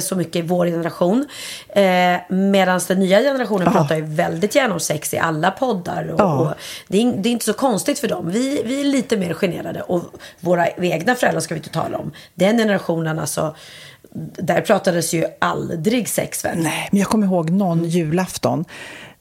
så mycket i vår generation. Eh, Medan den nya generationen pratar ju väldigt gärna om sex i alla poddar. Och, Ja. och det, är, det är inte så konstigt för dem. Vi, vi är lite mer generade. Och våra egna föräldrar ska vi inte tala om. Den generationen alltså. Där pratades ju aldrig sex väl? Nej, men jag kommer ihåg någon julafton.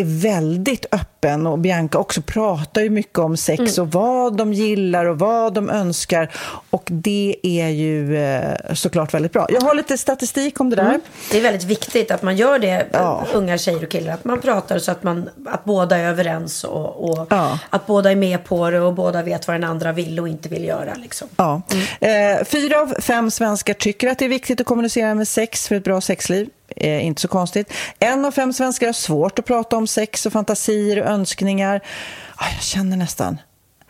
är väldigt öppen och Bianca också pratar ju mycket om sex och vad de gillar och vad de önskar och det är ju eh, såklart väldigt bra. Jag har lite statistik om det där. Det är väldigt viktigt att man gör det, Ja. unga tjejer och killar. Att man pratar så att, man, att båda är överens och, och Ja. att båda är med på det och båda vet vad den andra vill och inte vill göra. Liksom. Ja. Eh, fyra av fem svenskar tycker att det är viktigt att kommunicera med sex för ett bra sexliv. Eh, inte så konstigt. En av fem svenskar har svårt att prata om sex och fantasier och önskningar. Ah, jag känner nästan...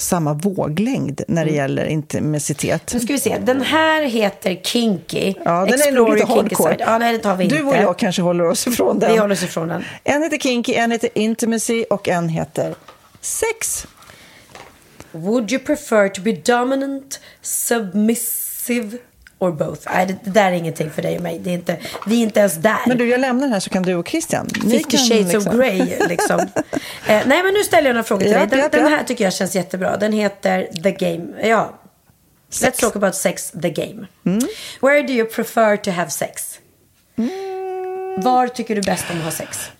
samma våglängd när Mm. det gäller intimitet. Nu ska vi se. Den här heter Kinky. Ja, den är nog lite hardcore. Ja, nej, det tar vi du inte. och jag kanske håller oss ifrån den. Vi håller oss ifrån den. En heter Kinky, en heter Intimacy och en heter Sex. Would you prefer to be dominant, submissive or both? Nej, det, det där är ingenting för dig och mig. Det är inte, vi är inte ens där. Men du, jag lämnar den här så kan du och Christian. Ni 50 kan shades liksom- of Grey liksom. eh, nej men nu ställer jag några frågor till Ja, dig. Den, ja, den här tycker jag känns jättebra. Den heter The Game. Ja. Let's talk about sex, the game. Mm. Where do you prefer to have sex? Var tycker du bäst om att ha sex?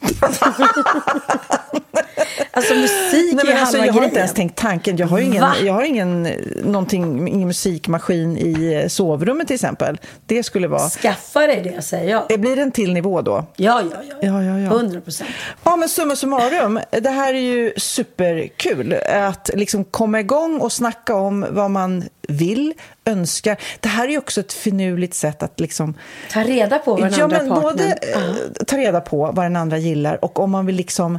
alltså musik Nej, är men alltså, halva jag har grejen. inte ens tänkt tanken. Jag har ingen, Va? jag har ingen, ingen musikmaskin i eh, sovrummet till exempel. Det skulle vara... Skaffa dig det säger jag. Det blir en till nivå då. Ja, ja, ja. Ja, ja, ja. 100 procent. Ja, men summa summarum, det här är ju superkul. Att liksom komma igång och snacka om vad man vill, önskar. Det här är ju också ett finurligt sätt att liksom... Ta reda på vad den ja, andra men partnern... både eh, ta reda på vad den andra gillar och om man vill liksom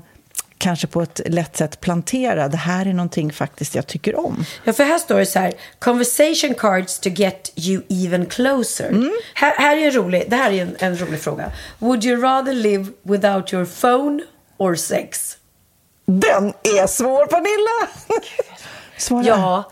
kanske på ett lätt sätt plantera, det här är någonting faktiskt jag tycker om. Ja, för här står det så här. Conversation cards to get you even closer. Mm. Här, här är en rolig, det här är en, en rolig fråga. Would you rather live without your phone or sex? Den är svår, Pernilla! Svara. Ja,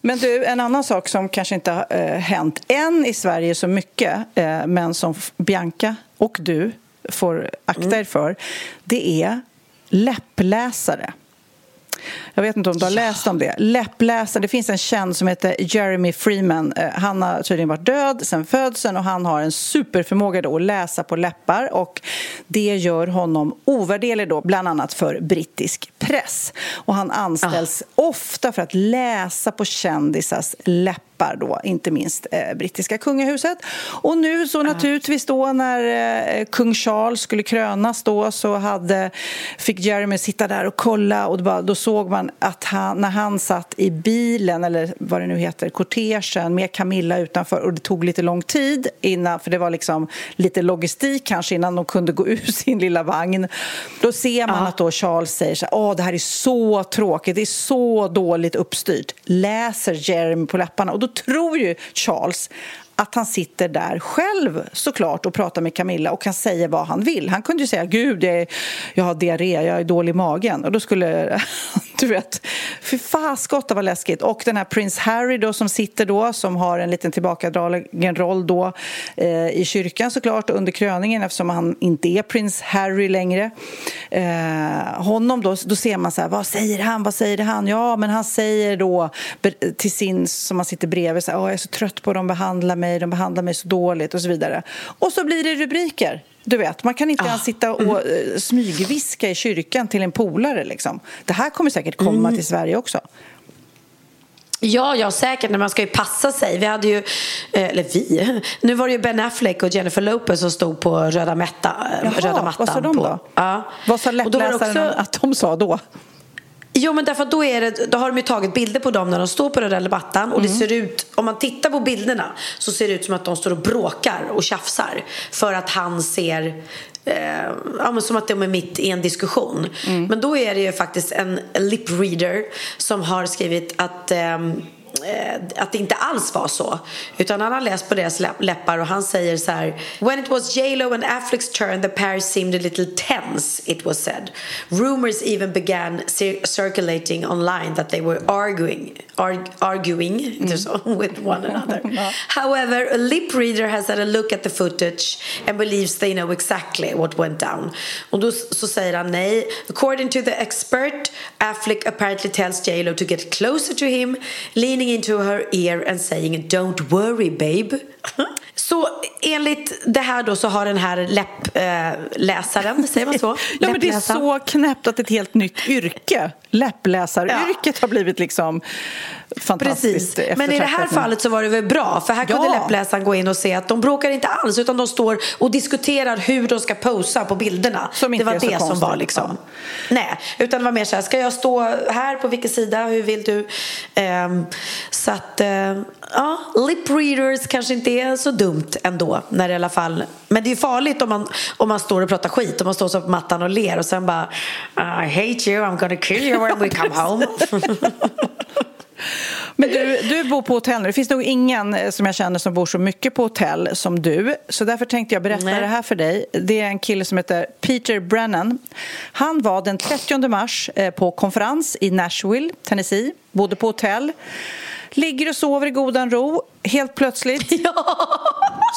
Men du, en annan sak som kanske inte har eh, hänt än i Sverige så mycket, eh, men som Bianca och du får akta er för, det är läppläsare. Jag vet inte om du har läst om det. Läppläsare, det finns en känd som heter Jeremy Freeman. Eh, Han har tydligen varit död sedan födseln och han har en superförmåga då att läsa på läppar och det gör honom ovärderlig då, bland annat för brittisk press. Och han anställs ofta för att läsa på kändisars läppar då, inte minst eh, brittiska kungahuset. Och nu så naturligtvis då när eh, kung Charles skulle krönas då så hade, fick Jeremy sitta där och kolla och bara, då såg man att han, när han satt i bilen eller vad det nu heter, kortegen med Camilla utanför och det tog lite lång tid innan, för det var liksom lite logistik kanske innan de kunde gå ur sin lilla vagn. Då ser man att då Charles säger så här, åh det här är så tråkigt, det är så dåligt uppstyrt. Läser Jeremy på läpparna och då tror ju Charles att han sitter där själv såklart och pratar med Camilla och kan säga vad han vill. Han kunde ju säga gud, jag, är, jag har diarré, jag är dålig i magen. Och då skulle, du vet, fy fasen, vad läskigt. Och den här prins Harry då som sitter då, som har en liten tillbakadragen roll då eh, i kyrkan såklart under kröningen eftersom han inte är prins Harry längre. Eh, honom då, då ser man så här, vad säger han, vad säger han? Ja, men han säger då till sin som han sitter bredvid, så här, jag är så trött på att de behandlar mig, de behandlar mig så dåligt och så vidare. Och så blir det rubriker. Du vet, man kan inte ens sitta och eh, smygviska i kyrkan till en polare. Liksom. Det här kommer säkert komma till Sverige också. Ja, ja, säkert. när Man ska ju passa sig. Vi hade ju, eh, eller vi, nu var det ju Ben Affleck och Jennifer Lopez som stod på röda, mätta, eh, röda mattan. vad sa de på, då? Ja. Vad sa läppläsaren också- att de sa då? Jo men därför att då, är det, då har de ju tagit bilder på dem när de står på den där mattan och det ser ut, om man tittar på bilderna så ser det ut som att de står och bråkar och tjafsar. För att han ser eh, ja, men som att de är mitt i en diskussion. Men då är det ju faktiskt en lip reader som har skrivit att eh, att det inte alls var så. Utan han har läst på deras läpp- läppar och han säger så här When it was J.Lo and Afflecks turn the pair seemed a little tense it was said. Rumors even began cir- circulating online that they were arguing arg- arguing så, with one another. However, a lip reader has had a look at the footage and believes they know exactly what went down. Och då så säger han nej. According to the expert, Affleck apparently tells J.Lo to get closer to him, leaning into her ear and saying “Don't worry babe”. Så enligt det här då så har den här läppläsaren, läsaren, säger man så? Ja, men det är så knäppt att ett helt nytt yrke, läppläsaryrket, har blivit liksom fantastiskt Precis. Men i det här fallet så var det väl bra för här kunde Ja. läppläsaren gå in och se att de bråkar inte alls utan de står och diskuterar hur de ska posa på bilderna. Som inte det var det som konstigt. var liksom. Nej, utan det var mer så här, ska jag stå här på vilken sida, hur vill du? Ehm, så att, eh, ja, lip readers kanske inte är så dumt ändå när det i alla fall, men det är farligt om man, om man står och pratar skit, om man står så på mattan och ler och sen bara I hate you, I'm gonna kill you when we come home. Men du, du bor på hotell nu. Det finns nog ingen eh, som jag känner som bor så mycket på hotell som du. Så därför tänkte jag berätta Nej. det här för dig. Det är en kille som heter Peter Brennan. Han var den 30 mars eh, på konferens i Nashville, Tennessee. Bodde på hotell. Ligger och sover i godan ro. Helt plötsligt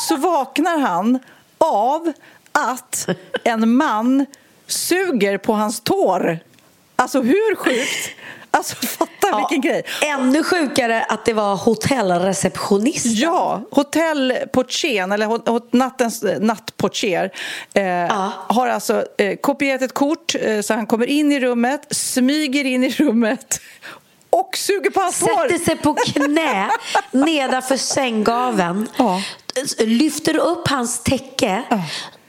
så vaknar han av att en man suger på hans tår. Alltså hur sjukt? Alltså fatta vilken grej. Ännu sjukare att det var hotellreceptionist. Ja, hotellportieren, eller nattens nattportier eh, har alltså eh, kopierat ett kort eh, så han kommer in i rummet, smyger in i rummet och suger på hans hår. Sätter sig på knä nedanför sänggaveln. Ja. Lyfter upp hans täcke.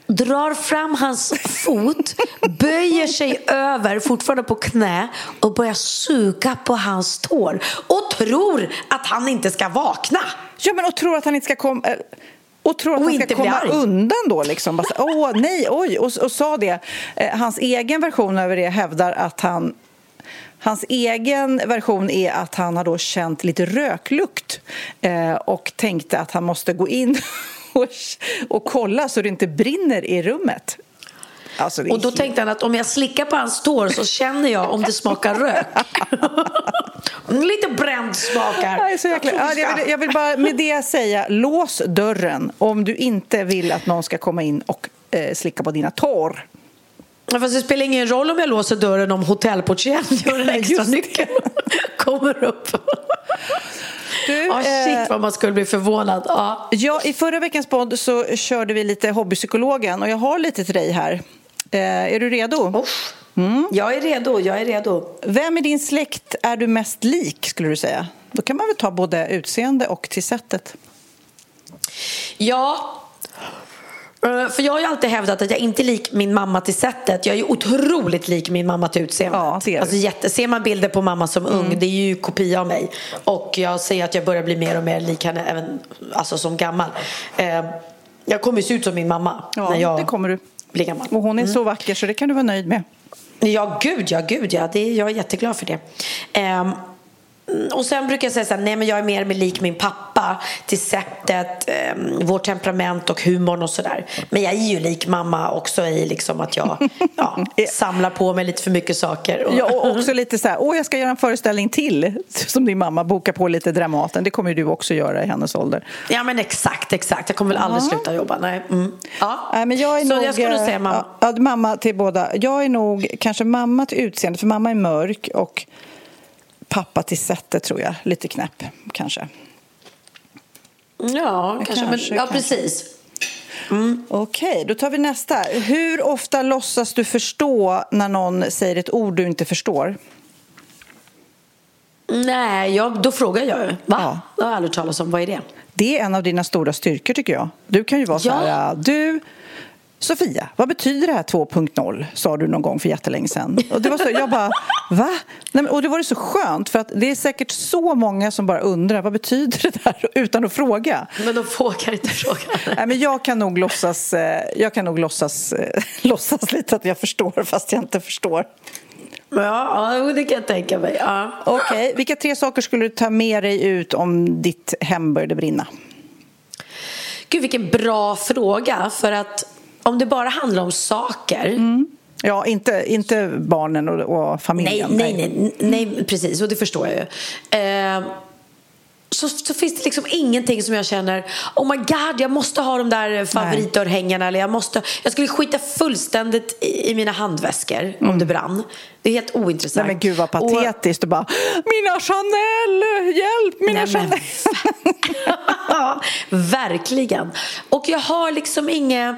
drar fram hans fot, böjer sig över, fortfarande på knä och börjar suga på hans tår och tror att han inte ska vakna. Ja, men och tror att han inte ska komma... eh, Och tror att Och han ska komma arg. undan då liksom. Bara, Åh, nej, oj. Och, och sa det. Eh, hans egen version över det hävdar att han Hans egen version är att han har då känt lite röklukt eh, och tänkte att han måste gå in och, och kolla så det inte brinner i rummet. Alltså, Och då tänkte han att om jag slickar på hans tår så känner jag om det smakar rök. Lite bränd smakar. Jag, är så jäkla... ja, jag, vill, jag vill bara med det säga, lås dörren om du inte vill att någon ska komma in och eh, slicka på dina tår. Ja, Fast det spelar ingen roll om jag låser dörren om hotellportieren gör en extra nyckel. Kommer upp. Du, Ja, shit eh, vad man skulle bli förvånad. Ja. Ja, I förra veckans podd så körde vi lite hobbypsykologen och jag har lite till dig här. Eh, är du redo? Usch. Jag är redo, jag är redo. Vem i din släkt är du mest lik, skulle du säga? Då kan man väl ta både utseende och till sättet. Ja, för jag har ju alltid hävdat att jag inte är lik min mamma till sättet. Jag är ju otroligt lik min mamma till utseendet. Ja, du. alltså, jätte, ser man bilder på mamma som ung, det är ju kopia av mig. Och jag ser att jag börjar bli mer och mer lik henne även alltså, som gammal. Eh, jag kommer ju se ut som min mamma Ja, när jag det kommer du. blir gammal. Och hon är så vacker så det kan du vara nöjd med. Ja, gud ja, gud ja. Det, jag är jätteglad för det. Ehm, och sen brukar jag säga så här, nej men jag är mer med lik min pappa till sättet, um, vårt temperament och humorn och sådär. Men jag är ju lik mamma också i liksom att jag ja, samlar på mig lite för mycket saker. Och, Ja, och också lite så här, åh jag ska göra en föreställning till som din mamma, boka på lite Dramaten. Det kommer ju du också göra i hennes ålder. ja men exakt, exakt. Jag kommer väl aldrig sluta jobba. Nej. Mm. Ja. Nej, men jag är Så nog, jag skulle eh, säga mamma. Ja, mamma till båda. Jag är nog kanske mamma till utseende, för mamma är mörk och pappa till sättet tror jag. Lite knäpp kanske. Ja, kanske. men, kanske, ja, kanske. precis. Okej, då tar vi nästa. Hur ofta låtsas du förstå när någon säger ett ord du inte förstår? Nej, jag, då frågar jag ju. Va? Ja. Det har jag aldrig talat om. Vad är det? Det är en av dina stora styrkor tycker jag. Du kan ju vara så här, du Sofia, vad betyder det här 2.0? Sa du någon gång för jättelänge sedan. Och det var så, jag bara, va? Nej, och det var det så skönt för att det är säkert så många som bara undrar vad betyder det där utan att fråga. Men de vågar inte fråga. Nej, men jag kan nog låtsas, eh, jag kan nog låtsas, eh, låtsas lite att jag förstår fast jag inte förstår. Ja, det kan jag tänka mig. Ja. Okej, vilka tre saker skulle du ta med dig ut om ditt hem började brinna? Gud, vilken bra fråga. För att om det bara handlar om saker. Ja, inte, inte barnen och, och Nej, familjen. nej, nej, nej, precis. Och det förstår jag ju. Eh, så, så finns det liksom ingenting som jag känner Oh my god, jag måste ha de där favoritörhängarna Eller jag måste Jag skulle skita fullständigt i, i mina handväskor Om det brann Det är helt ointressant Nej men gud vad Och- patetiskt och bara Mina Chanel, hjälp mina Nej, men- Chanel. Ja, verkligen. Och jag har liksom inget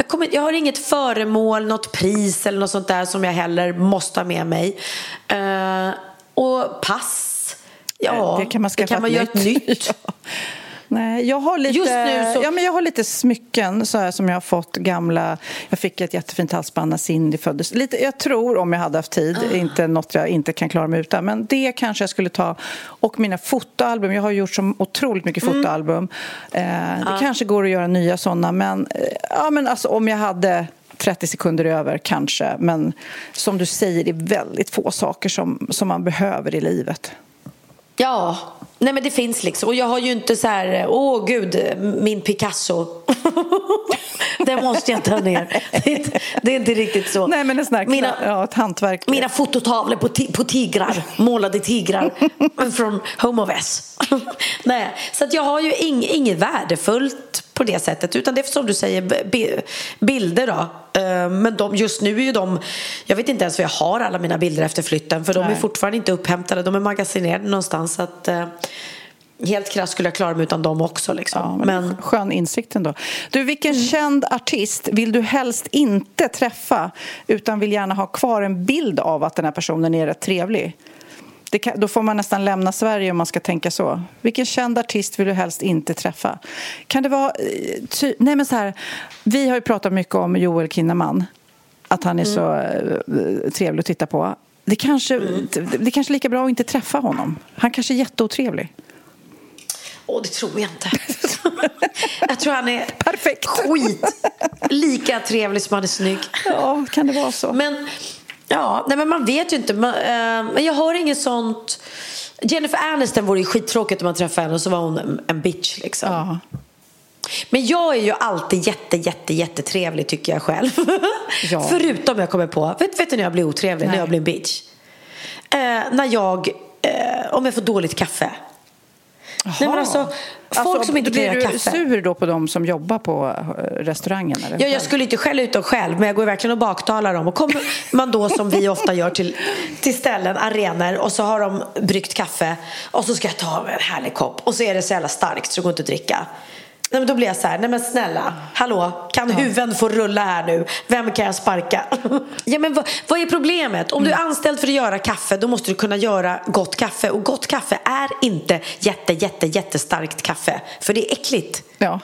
jag, kommer, jag har inget föremål, något pris eller något sånt där som jag heller måste ha med mig. Eh, och pass. Ja, det kan man skaffa göra ett nytt. Nej, jag har lite, Just nu så- ja, men jag har lite smycken så här, som jag har fått gamla... Jag fick ett jättefint halsband när Cindy föddes. Lite, jag tror, om jag hade haft tid, Ah. inte något jag inte kan klara mig utan. Men det kanske jag skulle ta. Och mina fotoalbum. Jag har gjort så otroligt mycket Mm. fotoalbum. Eh, Ah. det kanske går att göra nya såna, men, eh, ja, men alltså, om jag hade 30 sekunder över, kanske. Men som du säger, det är väldigt få saker som, som man behöver i livet. Ja, nej men det finns liksom. Och jag har ju inte så här, åh gud, min Picasso. Den måste jag ta ner. Det är inte, det är inte riktigt så. Nej, men en sån här, mina, ja, ett hantverk. mina fototavlor på, på tigrar, målade tigrar från Home of S. Nej, så att jag har ju ing, inget värdefullt på det sättet utan det är som du säger bi- bilder då. Eh, Men de, just nu är ju de, jag vet inte ens var jag har alla mina bilder efter flytten för de är Nej. fortfarande inte upphämtade, de är magasinerade någonstans så att eh, helt krasst skulle jag klara mig utan dem också liksom. Ja, men men Skön insikt ändå. Du, vilken känd artist vill du helst inte träffa utan vill gärna ha kvar en bild av att den här personen är rätt trevlig? Kan, då får man nästan lämna Sverige om man ska tänka så. Vilken känd artist vill du helst inte träffa? Kan det vara... eh, Ty, nej, men så här, vi har ju pratat mycket om Joel Kinnaman. Att han är så eh, trevlig att titta på. Det kanske, det kanske är lika bra att inte träffa honom. Han kanske är jätteotrevlig. Åh, det tror jag inte. jag tror han är Perfekt. skit. Lika trevlig som han är snygg. Ja, kan det vara så? Men, ja, nej, men man vet ju inte. Man, eh, men jag har inget sånt... Jennifer Aniston vore ju skittråkigt om man träffade henne och så var hon en, en bitch liksom. Ja. Men jag är ju alltid jätte, jätte, jättetrevlig tycker jag själv. Ja. Förutom jag kommer på, vet, vet du när jag blir otrevlig? Nej. När jag blir en bitch? Eh, när jag, eh, om jag får dåligt kaffe. Nej men alltså, folk som inte kan blir göra du kaffe. sur då på de som jobbar på eh, restaurangen? Eller? Ja, jag skulle inte skälla ut dem själv, men jag går verkligen och baktalar dem. Och kommer man då, som vi ofta gör, till, till ställen, arenor och så har de bryggt kaffe och så ska jag ta en härlig kopp och så är det så jävla starkt så det går inte att dricka. Nej, men då blir jag så här, nej men snälla, hallå, kan huvuden få rulla här nu? Vem kan jag sparka? ja, men vad, vad är problemet? Om du är anställd för att göra kaffe, då måste du kunna göra gott kaffe. Och gott kaffe är inte jätte, jätte, jättestarkt kaffe, för det är äckligt. Ja.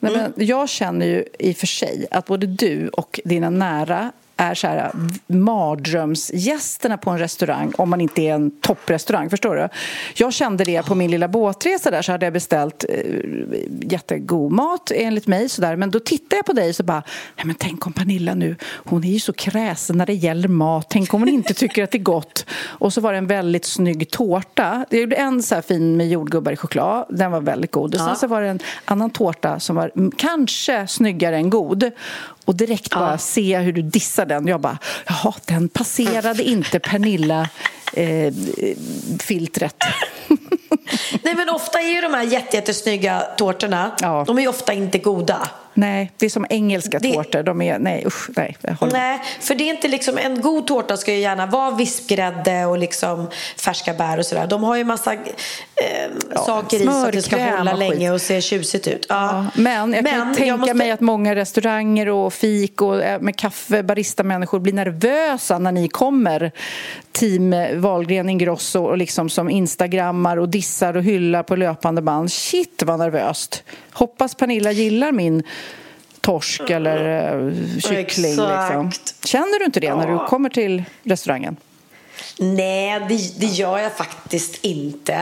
Nej, Mm. men jag känner ju i och för sig att både du och dina nära är så här mardrömsgästerna på en restaurang om man inte är en topprestaurang. Förstår du? Jag kände det på min lilla båtresa där så hade jag beställt eh, jättegod mat enligt mig sådär. Men då tittade jag på dig så bara, nej men tänk om Pernilla nu, hon är ju så kräsen när det gäller mat. Tänk om hon inte tycker att det är gott. Och så var det en väldigt snygg tårta. Jag gjorde en så här fin med jordgubbar i choklad. Den var väldigt god. Och sen så var det en annan tårta som var kanske snyggare än god. Och direkt bara se hur du dissar den. Jag bara, jaha, den passerade inte Pernilla eh. Nej men ofta är ju de här jätte, jättesnygga tårtorna, Ja. de är ju ofta inte goda. Nej, det är som engelska Det- tårtor. De är, nej usch, nej. Jag. Nej, för det är inte liksom, en god tårta ska ju gärna vara vispgrädde och liksom färska bär och sådär. De har ju massa eh, saker i så att det ska hålla länge och se tjusigt ut. Ja. Ja, men jag kan Men tänka måste- mig att många restauranger och fik och eh, med kaffe, barista-människor blir nervösa när ni kommer. Team Wahlgren Ingrosso och liksom som instagrammar och dissar och hyllar på löpande band. Shit vad nervöst. Hoppas Pernilla gillar min torsk eller uh, kyckling. Liksom. Känner du inte det när du kommer till restaurangen? Nej, det, det gör jag faktiskt inte.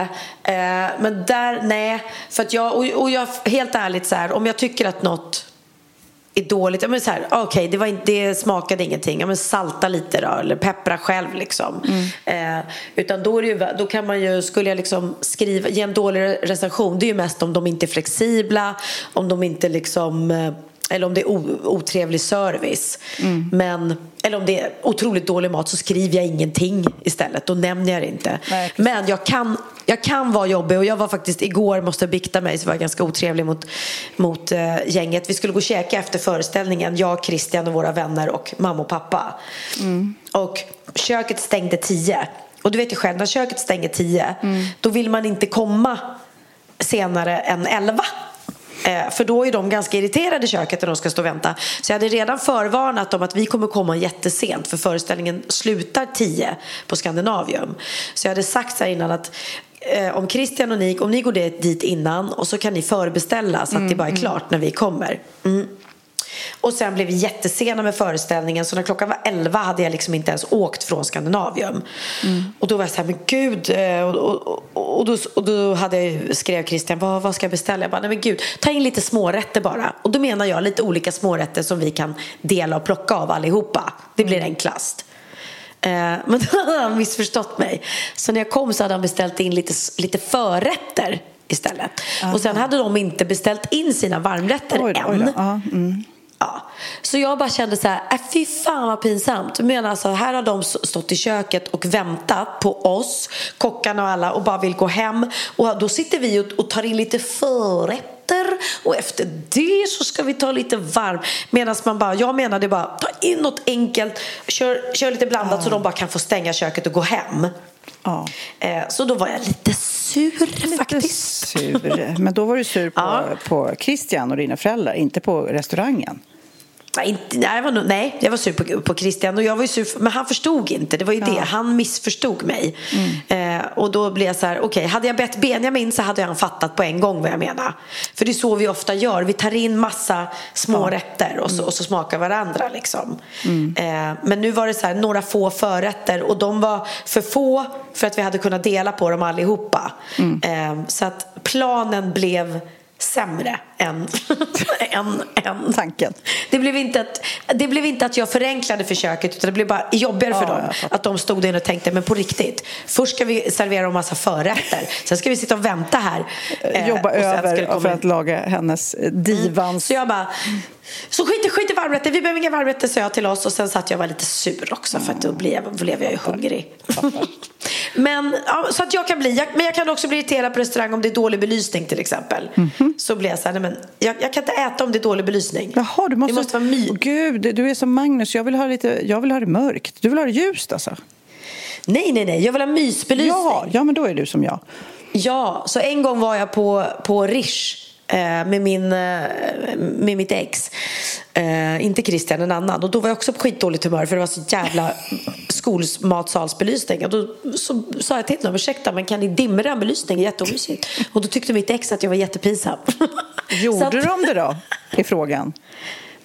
Eh, men där, nej. För att jag, och, och jag, helt ärligt så här, om jag tycker att något är dåligt, ja men så här, okej, det, var inte, det smakade ingenting, ja men salta lite då, eller peppra själv liksom. Eh, utan då, är det ju, då kan man ju, skulle jag liksom skriva, ge en dålig recension, det är ju mest om de inte är flexibla, om de inte liksom eh, eller om det är otrevlig service. Men, eller om det är otroligt dålig mat så skriver jag ingenting istället. Då nämner jag det inte. Nej. Men jag kan, jag kan vara jobbig och jag var faktiskt igår, måste jag bikta mig, så var jag ganska otrevlig mot, mot eh, gänget. Vi skulle gå och käka efter föreställningen, jag, Christian och våra vänner och mamma och pappa. Och köket stängde tio. Och du vet ju själv, när köket stänger tio, då vill man inte komma senare än elva. Eh, för då är de ganska irriterade i köket när de ska stå och vänta. Så jag hade redan förvarnat dem att vi kommer komma jättesent för föreställningen slutar 10 på Skandinavium. Så jag hade sagt så här innan att eh, om Christian och ni, om ni går dit innan och så kan ni förbeställa så att det bara är klart när vi kommer. Mm. Och sen blev vi jättesena med föreställningen så när klockan var 11 hade jag liksom inte ens åkt från Skandinavium. Och då var jag så här, men gud. eh, Och, och, och, då, och då hade jag, skrev Christian, vad, vad ska jag beställa? Jag bara, nej men gud, ta in lite smårätter bara. Och då menar jag lite olika smårätter som vi kan dela och plocka av allihopa. Det blir enklast. Eh, Men då hade han missförstått mig. Så när jag kom så hade han beställt in lite, lite förrätter istället. Och sen hade de inte beställt in sina varmrätter Oj då, oj än. då. Ja, mm. Ja. Så jag bara kände så här, äh, fy fan vad pinsamt. Men alltså, här har de stått i köket och väntat på oss, kockarna och alla, och bara vill gå hem. Och då sitter vi och, och tar in lite förrätter och efter det så ska vi ta lite varm. Medan man bara, jag menade bara, ta in något enkelt, kör, kör lite blandat så de bara kan få stänga köket och gå hem. Ja. Eh, så då var jag lite sur faktiskt. Sur. Men då var du sur på, Ja. på Christian och dina föräldrar, inte på restaurangen. Nej, inte, nej, jag var, nej, jag var sur på, på Christian och jag var sur, men han förstod inte. Det var ju det, han missförstod mig. Mm. Eh, och då blev jag så här, okej, hade jag bett Benjamin så hade han fattat på en gång vad jag menar. För det är så vi ofta gör, vi tar in massa små rätter och så, Mm. och så smakar varandra liksom. Eh, men nu var det så här, några få förrätter och de var för få för att vi hade kunnat dela på dem allihopa. Mm. Eh, så att planen blev sämre än, än, än Tanken. det blev, inte att, det blev inte att jag förenklade försöket utan det blev bara jobbigare för Ja, dem. jag. Att de stod där och tänkte, men på riktigt. Först ska vi servera dem massa förrätter. Sen ska vi sitta och vänta här. eh, Jobba ska det över komma för att laga hennes eh, divans... Så jag bara, så skit, i- skit i varmrätter, vi behöver inga varmrätter sa jag till oss och sen satt jag och var lite sur också för att då blev, blev jag ju hungrig. men ja, så att jag kan bli, jag, men jag kan också bli irriterad på restaurang om det är dålig belysning till exempel. Mhm. Så blir jag så här, men jag, jag kan inte äta om det är dålig belysning. Jaha, du måste... Det måste vara my. Gud, du är som Magnus. Jag vill ha, lite... jag vill ha det mörkt. Du vill ha det ljust alltså? Nej, nej, nej, jag vill ha mysbelysning. Ja, ja, men då är du som jag. Ja, så en gång var jag på, på Rish med, min, eh, med mitt ex. Eh, inte Christian, en annan. Och då var jag också på skitdåligt humör för det var så jävla skolmatsalsbelysning. Och då så sa jag till dem, ursäkta men kan ni dimra en belysning? Det är jätteomysigt. Och då tyckte mitt ex att jag var jättepinsam. Gjorde att- de det då? Är frågan.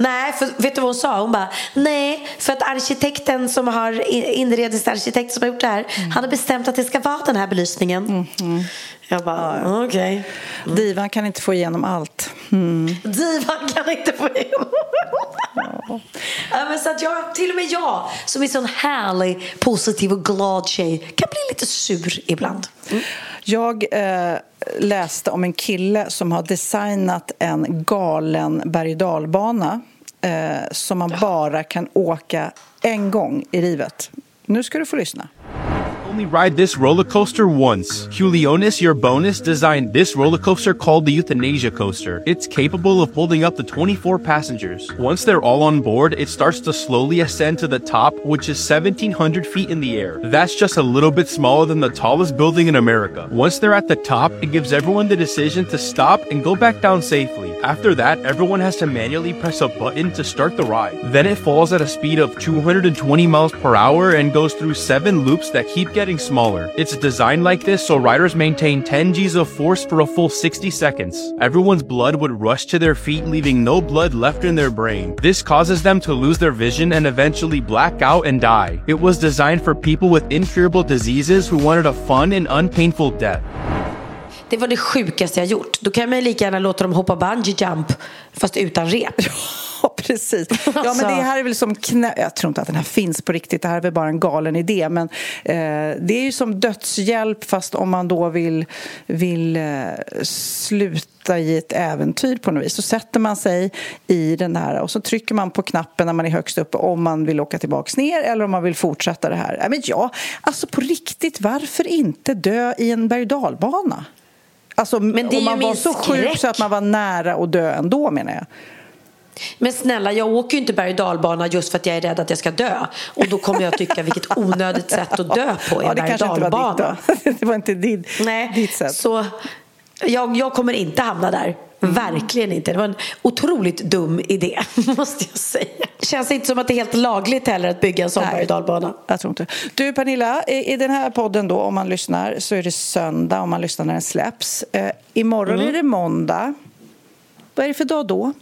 Nej, för vet du vad hon sa? Hon bara, nej, för att arkitekten som har, inredningsarkitekt som har gjort det här, han har bestämt att det ska vara den här belysningen. Jag bara, okej. Divan kan inte få igenom allt. Mm. Divan kan inte få igenom. ja, men så att jag, till och med jag som är sån härlig, positiv och glad tjej kan bli lite sur ibland. Jag eh, läste om en kille som har designat en galen berg dalbana eh, som man bara kan åka en gång i livet. Nu ska du få lyssna. Only ride this roller coaster once. Julionis, your bonus, designed this roller coaster called the Euthanasia Coaster. It's capable of holding up to 24 passengers. Once they're all on board, it starts to slowly ascend to the top, which is 1,700 feet in the air. That's just a little bit smaller than the tallest building in America. Once they're at the top, it gives everyone the decision to stop and go back down safely. After that, everyone has to manually press a button to start the ride. Then it falls at a speed of 220 miles per hour and goes through seven loops that keep getting smaller. It's designed like this so riders maintain 10 Gs of force for a full 60 seconds. Everyone's blood would rush to their feet, leaving no blood left in their brain. This causes them to lose their vision and eventually black out and die. It was designed for people with incurable diseases who wanted a fun and unpainful death. Det var det sjukaste jag gjort. Då kan man ju lika gärna låta dem hoppa bungee jump fast utan rep. Ja, precis. Ja, men Alltså. det här är väl som knä... Jag tror inte att den här finns på riktigt. Det här är väl bara en galen idé. Men eh, det är ju som dödshjälp fast om man då vill, vill eh, sluta i ett äventyr på något vis. Så sätter man sig i den här och så trycker man på knappen när man är högst uppe om man vill åka tillbaks ner eller om man vill fortsätta det här. Men ja, alltså på riktigt, varför inte dö i en berg? Alltså, Men det är om man var så sjuk så att man var nära att dö ändå menar jag. Men snälla, jag åker ju inte berg och dalbana just för att jag är rädd att jag ska dö. Och då kommer jag tycka vilket onödigt sätt att dö på i Ja, berg och dalbana. Det var inte din, Nej, ditt sätt. så jag, jag kommer inte hamna där. Verkligen inte. Det var en otroligt dum idé, måste jag säga. Känns inte som att det är helt lagligt heller att bygga en sån berg dalbana. Jag tror inte. Du Pernilla, i, i den här podden då, om man lyssnar, så är det söndag om man lyssnar när den släpps. Eh, imorgon Mm. är det måndag. Vad är det för dag då?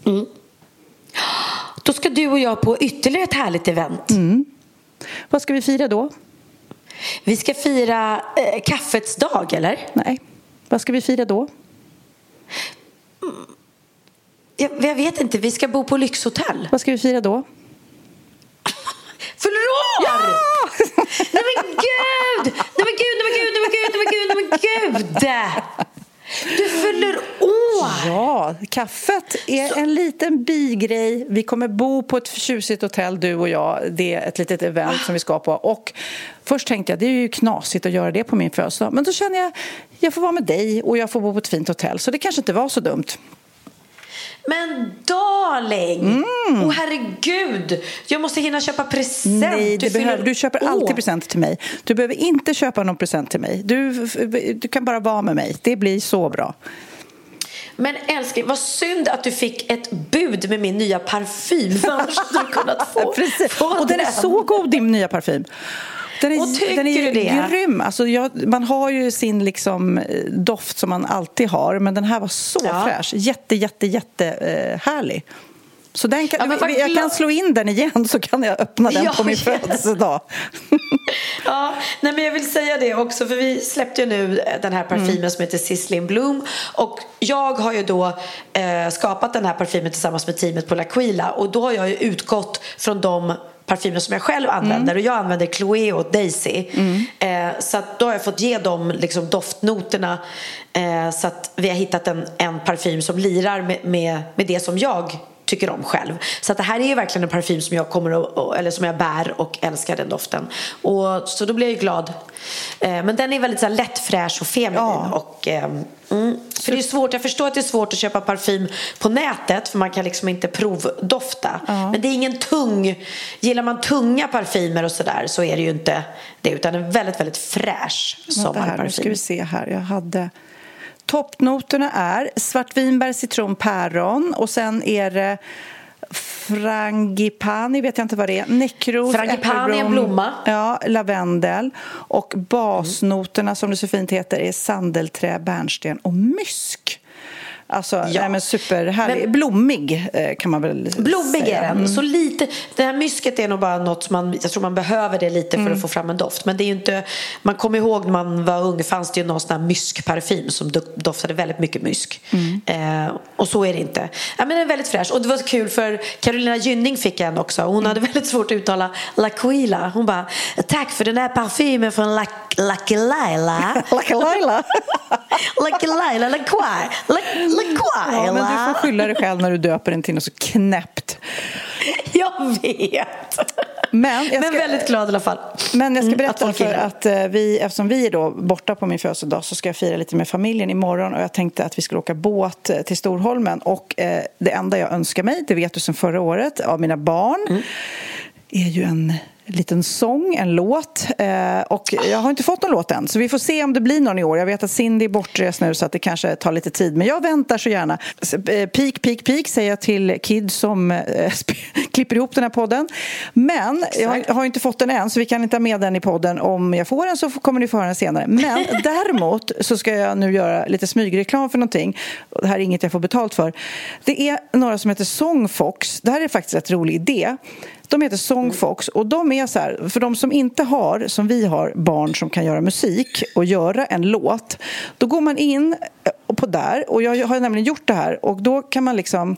Då ska du och jag på ytterligare ett härligt event. Mm. Vad ska vi fira då? Vi ska fira eh, kaffets dag, eller? Nej. Vad ska vi fira då? Jag, jag vet inte, vi ska bo på lyxhotell. Vad ska vi fira då? Fyller år! Nej men gud! Nej men gud, nej men gud, nej men gud, nej men gud, nej men gud! Du fyller år! Ja, kaffet är en liten bigrej. Vi kommer bo på ett tjusigt hotell, du och jag. Det är ett litet event som vi ska på. Och först tänkte jag, det är ju knasigt att göra det på min födelsedag. Men då känner jag, jag får vara med dig och jag får bo på ett fint hotell. Så det kanske inte var så dumt. Men darling! Åh herregud! Jag måste hinna köpa present. Nej, fyller behöver, du köper år. alltid present till mig. Du behöver inte köpa någon present till mig. Du, du kan bara vara med mig. Det blir så bra. Men älskling, vad synd att du fick ett bud med min nya parfym. För annars hade du kunnat få, Precis. få Och den är så god, din nya parfym. Den Och är, tycker den är du det? grym. Alltså jag, man har ju sin liksom, eh, doft som man alltid har, men den här var så Ja. fräsch. Jätte, jätte, jätte eh, härlig. Så den kan, Ja, jag kan slå in den igen så kan jag öppna den Ja, på min yes. födelsedag. Ja, nej men jag vill säga det också för vi släppte ju nu den här parfymen Mm. som heter Sizzling Bloom och jag har ju då eh, skapat den här parfymen tillsammans med teamet på L'Aquila och då har jag ju utgått från de parfymer som jag själv använder. Och jag använder Chloé och Daisy. Eh, så då har jag fått ge dem liksom doftnoterna eh, så att vi har hittat en, en parfym som lirar med, med, med det som jag tycker om själv. Så att det här är ju verkligen en parfym som jag kommer att, eller som jag bär och älskar den doften. Och, så då blir jag ju glad. Eh, men den är väldigt så här, lätt, fräsch och feminin. Ja. Och, eh, mm, för det är svårt, jag förstår att det är svårt att köpa parfym på nätet för man kan liksom inte provdofta. Men det är ingen tung, gillar man tunga parfymer och sådär så är det ju inte det utan en väldigt, väldigt fräsch här, nu ska sommarparfym. vi se här. Jag hade... Toppnoterna är svartvinbär, citron, päron och sen är det frangipani, vet jag inte vad det är, näckros, Frangipani är en blomma. Ja, lavendel. Och basnoterna, som det så fint heter, är sandelträ, bärnsten och mysk. Alltså, Ja. nej, men superhärlig. Men- Blommig eh, kan man väl Blommig säga. är den. Mm. Så lite, det här mysket är nog bara något som man, jag tror man behöver det lite för Mm. att få fram en doft. Men det är ju inte, man kommer ihåg när man var ung fanns det ju någon sån här myskparfym som do- doftade väldigt mycket mysk. Mm. Eh, och så är det inte. Ja, men den är väldigt fräsch. Och det var kul för Carolina Gynning fick en också. Hon hade väldigt svårt att uttala L'Aquila. Hon bara, tack för den här parfymen från La- Lucky Laila. Lucky Laila. Lucky Laila, L'Aquila. Ja, men du får skylla dig själv när du döper den till något så knäppt. Jag vet. Men jag Men ska- väldigt glad i alla fall. Men jag ska Mm, att berätta folk för gillar. att eh, vi, eftersom vi är då borta på min födelsedag så ska jag fira lite med familjen imorgon och jag tänkte att vi skulle åka båt eh, till Storholmen och eh, det enda jag önskar mig, det vet du sedan förra året, av mina barn Mm. är ju en liten sång, en låt. Eh, och jag har inte fått någon låt än, så vi får se om det blir någon i år. Jag vet att Cindy är bortrest nu så att det kanske tar lite tid, men jag väntar så gärna. Eh, Peak, peak, peak säger jag till Kid som eh, klipper ihop den här podden. Men jag har, inte fått den än, så vi kan inte ha med den i podden. Om jag får den så kommer ni få höra den senare. Men däremot så ska jag nu göra lite smygreklam för någonting. Det här är inget jag får betalt för. Det är några som heter Songfox. Det här är faktiskt en rätt rolig idé. De heter Songfox och de är så här, för de som inte har, som vi har, barn som kan göra musik och göra en låt, då går man in eh, på där och jag har nämligen gjort det här och då kan man liksom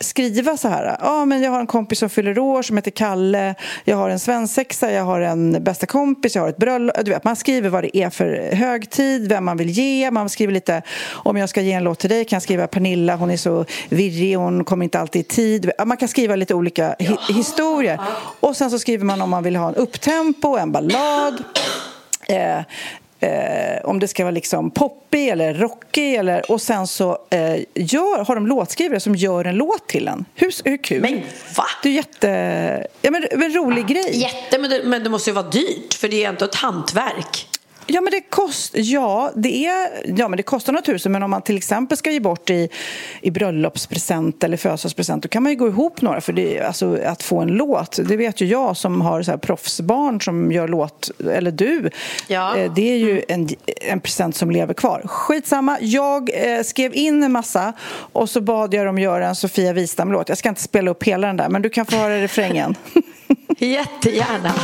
skriva så här. Ja, men jag har en kompis som fyller år som heter Kalle. Jag har en svensexa, jag har en bästa kompis, jag har ett bröllop. Du vet, man skriver vad det är för högtid, vem man vill ge. Man skriver lite om jag ska ge en låt till dig kan jag skriva Pernilla, hon är så virrig, hon kommer inte alltid i tid. Man kan skriva lite olika hi- historier. Och sen så skriver man om man vill ha en upptempo, en ballad. Eh, eh, om det ska vara liksom poppig eller rockig eller, och sen så eh, gör, har de låtskrivare som gör en låt till en. Hur, hur kul? Men va? Det är jätte... Ja, men, men rolig grej. Jätte, men det, men det måste ju vara dyrt för det är ju ändå ett hantverk. Ja, men det kost, ja, det är, ja, men det kostar några tusen. Men om man till exempel ska ge bort i, i bröllopspresent eller födelsedagspresent då kan man ju gå ihop några. För det, alltså, att få en låt, det vet ju jag som har så här proffsbarn som gör låt, eller du. Ja. Eh, Det är ju en, en present som lever kvar. Skitsamma, jag eh, skrev in en massa och så bad jag dem göra en Sofia Wistam-låt. Jag ska inte spela upp hela den där, men du kan få höra refrängen. Jättegärna.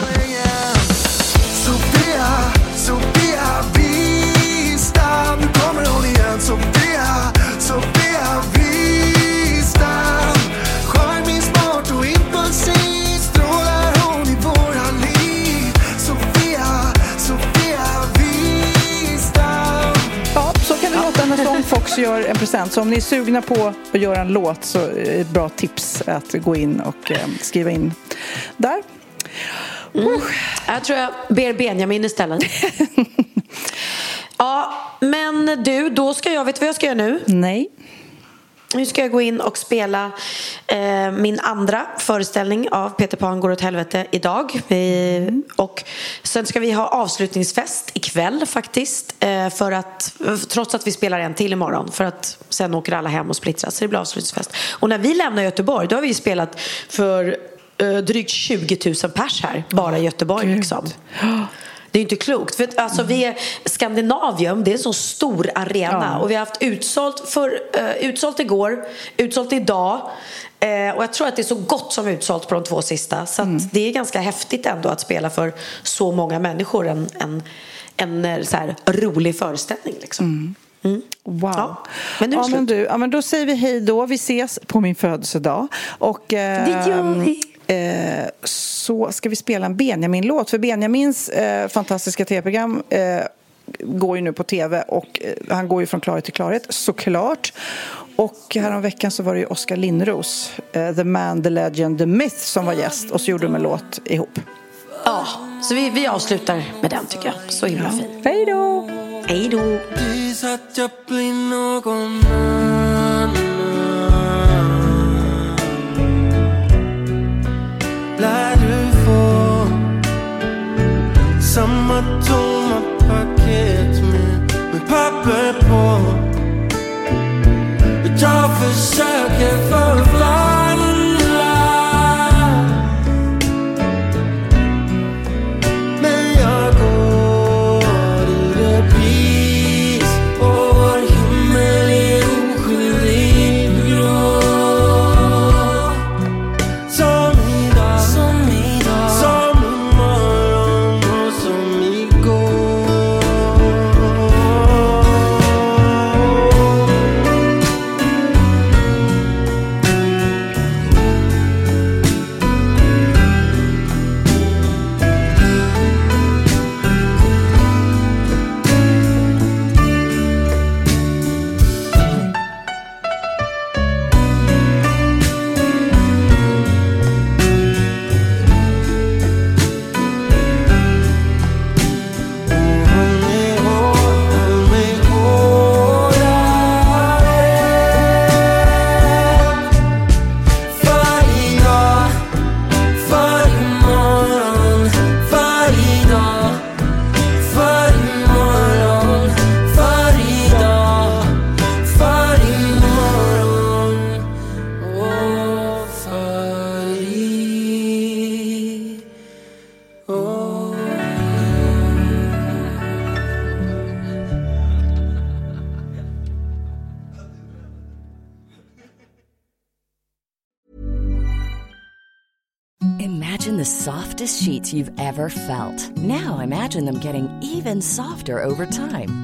En present. Så om ni är sugna på att göra en låt så är ett bra tips att gå in och eh, skriva in där. Jag tror jag ber Benjamin istället. ja, men du, då ska jag, vet du vad jag ska göra nu? Nej. Nu ska jag gå in och spela eh, min andra föreställning av Peter Pan går åt helvete idag. Vi, och sen ska vi ha avslutningsfest ikväll faktiskt. Eh, för att, trots att vi spelar en till imorgon. För att sen åker alla hem och splittras. Så det blir avslutningsfest. Och när vi lämnar Göteborg då har vi spelat för eh, drygt 20 000 pers här. Bara i Göteborg liksom. Det är inte klokt. För att, alltså, vi är Skandinavium, det är en så stor arena. Ja. Och vi har haft utsålt, för, eh, utsålt igår, utsålt idag. Eh, och jag tror att det är så gott som utsålt på de två sista. Så att det är ganska häftigt ändå att spela för så många människor. En, en, en eh, så här, rolig föreställning liksom. Wow. Ja, men nu är det ja, men du, ja, men då säger vi hej då. Vi ses på min födelsedag. Och, eh, Det gör vi. Eh, så ska vi spela en Benjamin-låt. För Benjamins eh, fantastiska tv-program eh, går ju nu på tv och eh, han går ju från klarhet till klarhet, såklart. Och häromveckan så var det ju Oskar Linnros, eh, The Man, The Legend, The Myth som var gäst och så gjorde de en låt ihop. Ja, så vi, vi avslutar med den tycker jag. Så himla fin. Hej då! Hej då! Samma tomma paket med, med papper på Jag försöker förvandla ever felt. Now imagine them getting even softer over time.